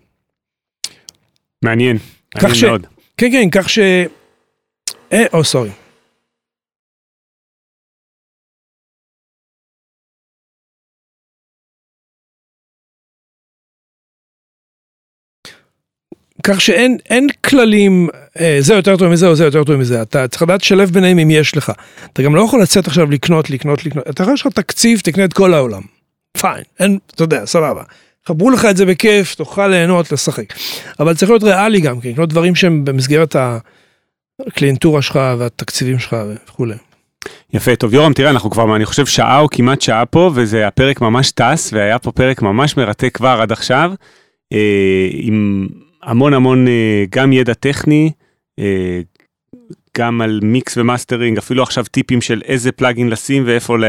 מעניין, כך מעניין ש- מאוד. כן, כן, כך ש... אה, או סורי. כך שאין אין כללים, אה, זה יותר טוב מזה או זה יותר טוב מזה, אתה צריך לדעת לשלב ביניהם אם יש לך. אתה גם לא יכול לצאת עכשיו לקנות, לקנות, לקנות, אתה יכול, יש לך תקציב, תקנה את כל העולם. פיין, אין, אתה יודע, סבבה. חברו לך את זה בכיף, תוכל ליהנות, לשחק. אבל צריך להיות ריאלי גם כן, לקנות דברים שהם במסגרת הקליינטורה שלך והתקציבים שלך וכולי. יפה, טוב יורם, תראה, אנחנו כבר, אני חושב, שעה או כמעט שעה פה, וזה הפרק ממש טס, והיה פה פרק ממש מרתק כבר עד עכשיו, אה, עם המון המון אה, גם ידע טכני, אה, גם על מיקס ומאסטרינג, אפילו עכשיו טיפים של איזה plugin לשים ואיפה ל...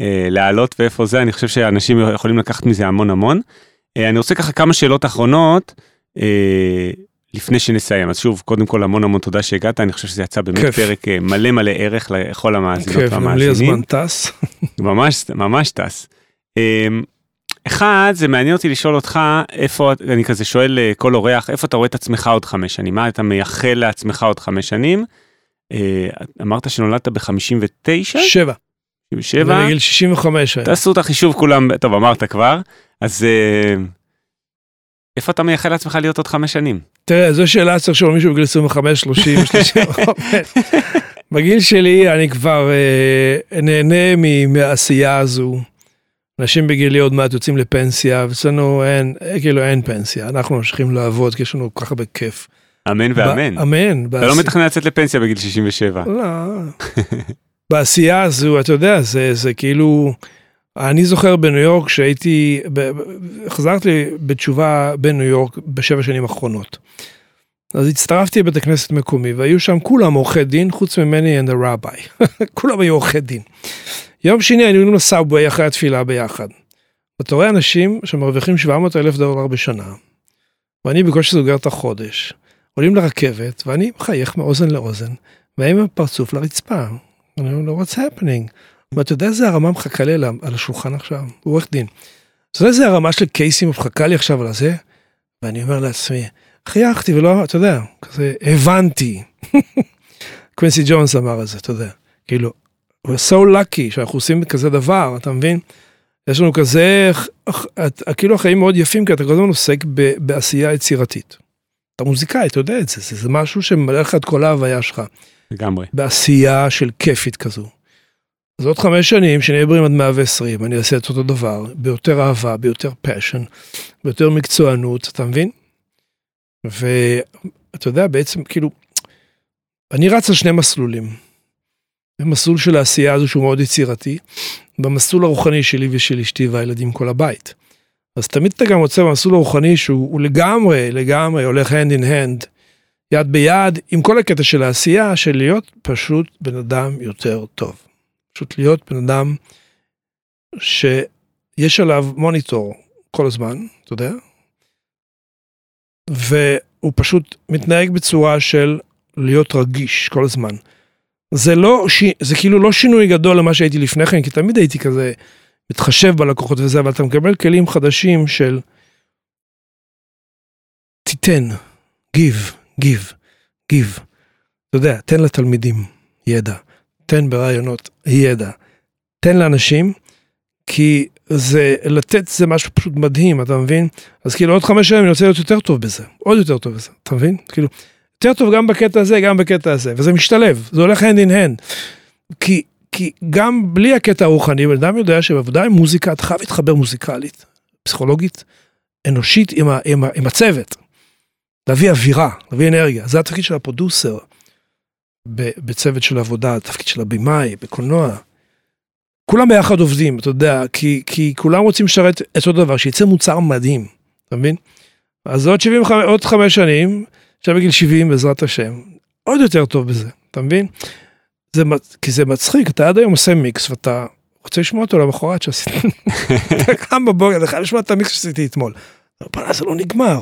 אה, להעלות ואיפה זה, אני חושב שאנשים יכולים לקחת מזה המון המון. אה, אני רוצה ככה כמה שאלות אחרונות. אה, לפני שנסיים אז שוב קודם כל המון המון תודה שהגעת אני חושב שזה יצא באמת כיף. פרק אה, מלא מלא ערך לכל המאזינות כיף, והמאזינים. כיף, גם לי הזמן טס. ממש ממש טס. אמ, אחד זה מעניין אותי לשאול אותך איפה אני כזה שואל אה, כל אורח איפה אתה רואה את עצמך עוד חמש שנים מה אתה מייחל לעצמך עוד חמש שנים. אה, אמרת שנולדת ב-59? שבע. 77? בגיל 65. תעשו את החישוב כולם טוב אמרת כבר אז איפה אתה מייחל לעצמך להיות עוד חמש שנים? תראה, זו שאלה צריך לשאול מישהו בגיל 25, 30, 35. בגיל שלי אני כבר אה, נהנה מהעשייה הזו. אנשים בגילי עוד מעט יוצאים לפנסיה, ואצלנו אין, כאילו אין פנסיה, אנחנו ממשיכים לעבוד כי יש לנו כל כך הרבה כיף. אמן ואמן. אמן. אתה לא מתכנן לצאת לפנסיה בגיל 67. לא. בעשייה הזו, אתה יודע, זה, זה כאילו, אני זוכר בניו יורק שהייתי, חזרתי בתשובה בניו יורק בשבע שנים האחרונות. אז הצטרפתי לבית הכנסת מקומי והיו שם כולם עורכי דין חוץ ממני and the rabbi. כולם היו עורכי דין. יום שני היינו לסאבווי אחרי התפילה ביחד. אתה רואה אנשים שמרוויחים 700 אלף דולר בשנה, ואני בקושי סוגר את החודש, עולים לרכבת ואני מחייך מאוזן לאוזן, והם הפרצוף לרצפה. אני אומר לו, what's happening? ואתה יודע איזה הרמה מחכה לי על השולחן עכשיו? הוא עורך דין. אתה יודע איזה הרמה של קייסים מחכה לי עכשיו על הזה? ואני אומר לעצמי, חייכתי ולא, אתה יודע, כזה, הבנתי. קווינסי ג'ונס אמר את זה, אתה יודע, כאילו, we're so lucky שאנחנו עושים כזה דבר, אתה מבין? יש לנו כזה, כאילו החיים מאוד יפים, כי אתה כל הזמן עוסק בעשייה יצירתית. אתה מוזיקאי, אתה יודע את זה, זה, זה משהו שממלא לך את כל ההוויה שלך. לגמרי. בעשייה של כיפית כזו. אז עוד חמש שנים, שנהיה בריאים עד 120, אני אעשה את אותו דבר, ביותר אהבה, ביותר passion, ביותר מקצוענות, אתה מבין? ואתה יודע, בעצם, כאילו, אני רץ על שני מסלולים. במסלול של העשייה הזו שהוא מאוד יצירתי, במסלול הרוחני שלי ושל אשתי והילדים כל הבית. אז תמיד אתה גם רוצה במסלול הרוחני שהוא לגמרי, לגמרי הולך hand in hand, יד ביד, עם כל הקטע של העשייה, של להיות פשוט בן אדם יותר טוב. פשוט להיות בן אדם שיש עליו מוניטור כל הזמן, אתה יודע, והוא פשוט מתנהג בצורה של להיות רגיש כל הזמן. זה לא, זה כאילו לא שינוי גדול למה שהייתי לפני כן, כי תמיד הייתי כזה מתחשב בלקוחות וזה, אבל אתה מקבל כלים חדשים של תיתן, give, give, give. אתה יודע, תן לתלמידים ידע. תן ברעיונות ידע, תן לאנשים, כי זה, לתת זה משהו פשוט מדהים, אתה מבין? אז כאילו עוד חמש שנים אני רוצה להיות יותר טוב בזה, עוד יותר טוב בזה, אתה מבין? כאילו, יותר טוב גם בקטע הזה, גם בקטע הזה, וזה משתלב, זה הולך hand in hand. כי, כי גם בלי הקטע הרוחני, בן אדם יודע שבעבודה עם מוזיקה, אתה חייב להתחבר מוזיקלית, פסיכולוגית, אנושית עם, ה, עם, ה, עם הצוות. להביא אווירה, להביא אנרגיה, זה התפקיד של הפרודוסר. בצוות של עבודה, תפקיד של הבמאי, בקולנוע. כולם ביחד עובדים, אתה יודע, כי, כי כולם רוצים לשרת את אותו דבר, שיצא מוצר מדהים, אתה מבין? אז עוד 75, עוד חמש שנים, עכשיו בגיל 70 בעזרת השם, עוד יותר טוב בזה, אתה מבין? זה, כי זה מצחיק, אתה עד היום עושה מיקס ואתה רוצה לשמוע אותו למחרת שעשיתי, אתה קם בבוקר, אתה חייב לשמוע את המיקס שעשיתי אתמול. אבל זה לא נגמר.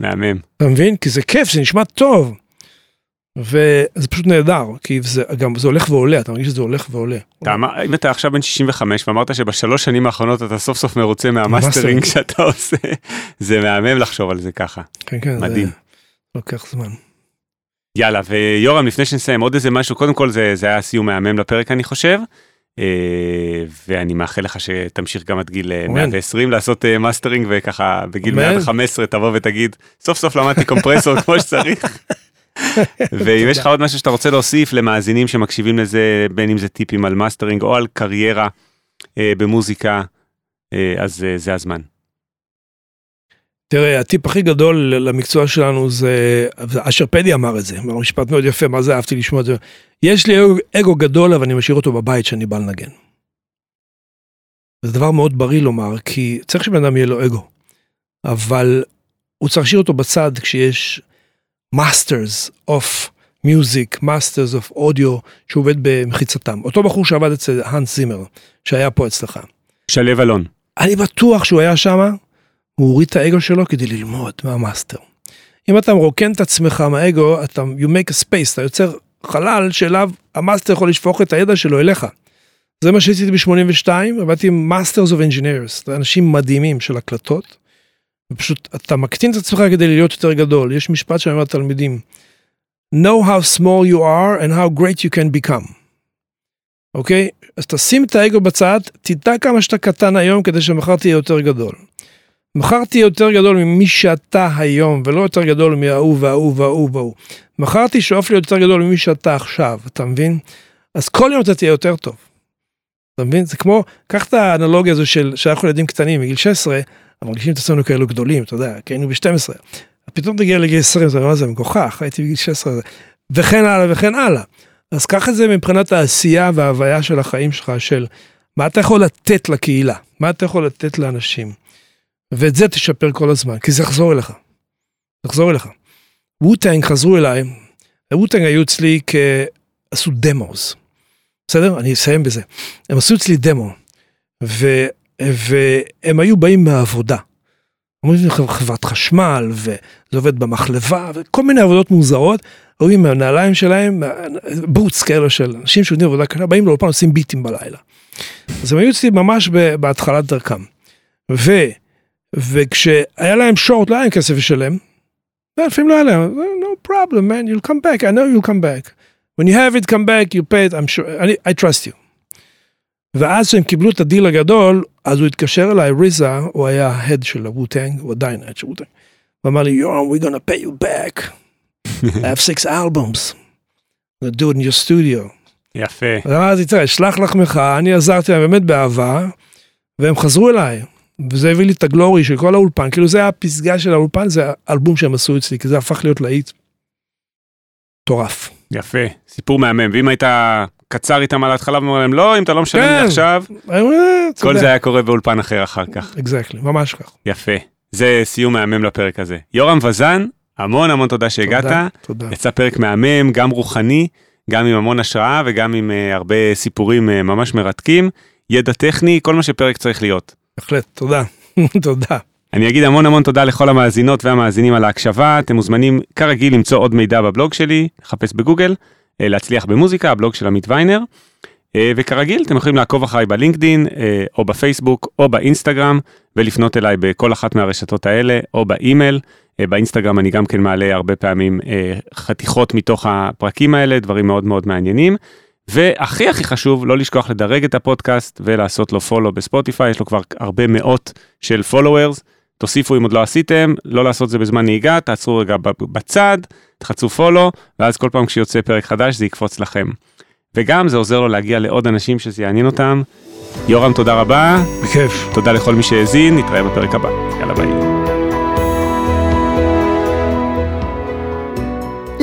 מהמם. אתה מבין? כי זה כיף, זה נשמע טוב. וזה פשוט נהדר, כי זה גם, זה הולך ועולה, אתה מרגיש שזה הולך ועולה. אתה אמר, אם אתה עכשיו בן 65 ואמרת שבשלוש שנים האחרונות אתה סוף סוף מרוצה מהמאסטרינג שאתה עושה, זה מהמם לחשוב על זה ככה. כן, כן, מדהים. זה לוקח זמן. יאללה, ויורם, לפני שנסיים עוד איזה משהו, קודם כל זה, זה היה סיום מהמם לפרק אני חושב. אה, ואני מאחל לך שתמשיך גם עד גיל אה, אמן. 120 לעשות אה, מאסטרינג וככה בגיל אמן. 115 תבוא ותגיד סוף סוף למדתי קומפרסור כמו שצריך. ואם יש לך עוד משהו שאתה רוצה להוסיף למאזינים שמקשיבים לזה בין אם זה טיפים על מאסטרינג או על קריירה אה, במוזיקה אה, אז אה, זה הזמן. תראה, הטיפ הכי גדול למקצוע שלנו זה, אשר פדי אמר את זה, אמר משפט מאוד יפה, מה זה אהבתי לשמוע את זה. יש לי אגו, גדול, אבל אני משאיר אותו בבית שאני בא לנגן. זה דבר מאוד בריא לומר, כי צריך שבן אדם יהיה לו אגו, אבל הוא צריך להשאיר אותו בצד כשיש masters of music, masters of audio, שהוא עובד במחיצתם. אותו בחור שעבד אצל האנס זימר, שהיה פה אצלך. שלו אלון. אני בטוח שהוא היה שם, הוא הוריד את האגו שלו כדי ללמוד מהמאסטר. אם אתה מרוקן את עצמך מהאגו, אתה, you make a space, אתה יוצר חלל שאליו המאסטר יכול לשפוך את הידע שלו אליך. זה מה שעשיתי ב-82, עבדתי עם Masters of Engineers, אנשים מדהימים של הקלטות. ופשוט אתה מקטין את עצמך כדי להיות יותר גדול. יש משפט שאני אומר לתלמידים, know how small you are and how great you can become. אוקיי? אז תשים את האגו בצד, תדע כמה שאתה קטן היום כדי שמחר תהיה יותר גדול. מחר תהיה יותר גדול ממי שאתה היום, ולא יותר גדול מההוא וההוא וההוא וההוא. מחר תשאוף להיות יותר גדול ממי שאתה עכשיו, אתה מבין? אז כל יום אתה תהיה יותר טוב. אתה מבין? זה כמו, קח את האנלוגיה הזו של שאנחנו ילדים קטנים מגיל 16, מרגישים את עצמנו כאלו גדולים, אתה יודע, כי היינו ב-12. פתאום תגיע לגיל 20, אתה אומר, מה זה מגוחך, הייתי בגיל 16, וכן הלאה וכן הלאה. אז קח את זה מבחינת העשייה וההוויה של החיים שלך, של מה אתה יכול לתת לקהילה, מה אתה יכול לתת לאנשים. ואת זה תשפר כל הזמן, כי זה יחזור אליך. יחזור אליך. ווטנג חזרו אליי, ווטנג היו אצלי כעשו דמוס. בסדר? אני אסיים בזה. הם עשו אצלי דמו, ו, והם היו באים מהעבודה. אומרים לי חברת חשמל, וזה עובד במחלבה, וכל מיני עבודות מוזרות, היו עם הנעליים שלהם, בוטס כאלה של אנשים שעובדים עבודה קלה, באים לאולפן עושים ביטים בלילה. אז הם היו אצלי ממש בהתחלת דרכם. ו, וכשהיה להם שורט, לא היה להם כסף לשלם, ולפעמים לא היה להם, no problem man, you'll come back, I know you'll come back. When you have it come back, you pay it, I'm sure, I, I trust you. ואז כשהם קיבלו את הדיל הגדול, אז הוא התקשר אליי, RZA, הוא היה ה head של ה Wu-Tang, הוא עדיין ה head של ה Wu-Tang. הוא אמר לי, יורם, we're gonna pay you back. I have six albums. Gonna do it in your studio. יפה. אז אמרתי, תראה, שלח לחמך, אני עזרתי להם באמת באהבה, והם חזרו אליי. וזה הביא לי את ה glory של כל האולפן, כאילו זה הפסגה של האולפן, זה האלבום שהם עשו אצלי, כי זה הפך להיות להיט. מטורף. יפה, סיפור מהמם. ואם היית קצר איתם על ההתחלה ואומר להם לא, אם אתה לא משלם לי כן. עכשיו, אה, אתה כל. זה היה קורה באולפן אחר אחר כך. אקזקטלי, ממש כך. יפה. זה סיום מהמם לפרק הזה. יורם וזן, המון המון תודה שהגעת. תודה, תודה. יצא פרק מהמם, גם רוחני, גם עם המון השראה וגם עם uh, הרבה סיפורים uh, ממש מרתקים. ידע טכני, כל מה שפרק צריך להיות. בהחלט, תודה. תודה. אני אגיד המון המון תודה לכל המאזינות והמאזינים על ההקשבה. אתם מוזמנים כרגיל למצוא עוד מידע בבלוג שלי, לחפש בגוגל, אה, להצליח במוזיקה, הבלוג של עמית ויינר. אה, וכרגיל אתם יכולים לעקוב אחריי בלינקדין, אה, או בפייסבוק, או באינסטגרם, ולפנות אליי בכל אחת מהרשתות האלה, או באימייל. אה, באינסטגרם אני גם כן מעלה הרבה פעמים אה, חתיכות מתוך הפרקים האלה, דברים מאוד מאוד מעניינים. והכי הכי חשוב, לא לשכוח לדרג את הפודקאסט ולעשות לו follow בספוטיפיי, יש לו כבר הרבה מאות של followers. תוסיפו אם עוד לא עשיתם, לא לעשות זה בזמן נהיגה, תעצרו רגע בצד, תחצו פולו, ואז כל פעם כשיוצא פרק חדש זה יקפוץ לכם. וגם זה עוזר לו להגיע לעוד אנשים שזה יעניין אותם. יורם, תודה רבה, בכיף. תודה לכל מי שהאזין, נתראה בפרק הבא. יאללה ביי.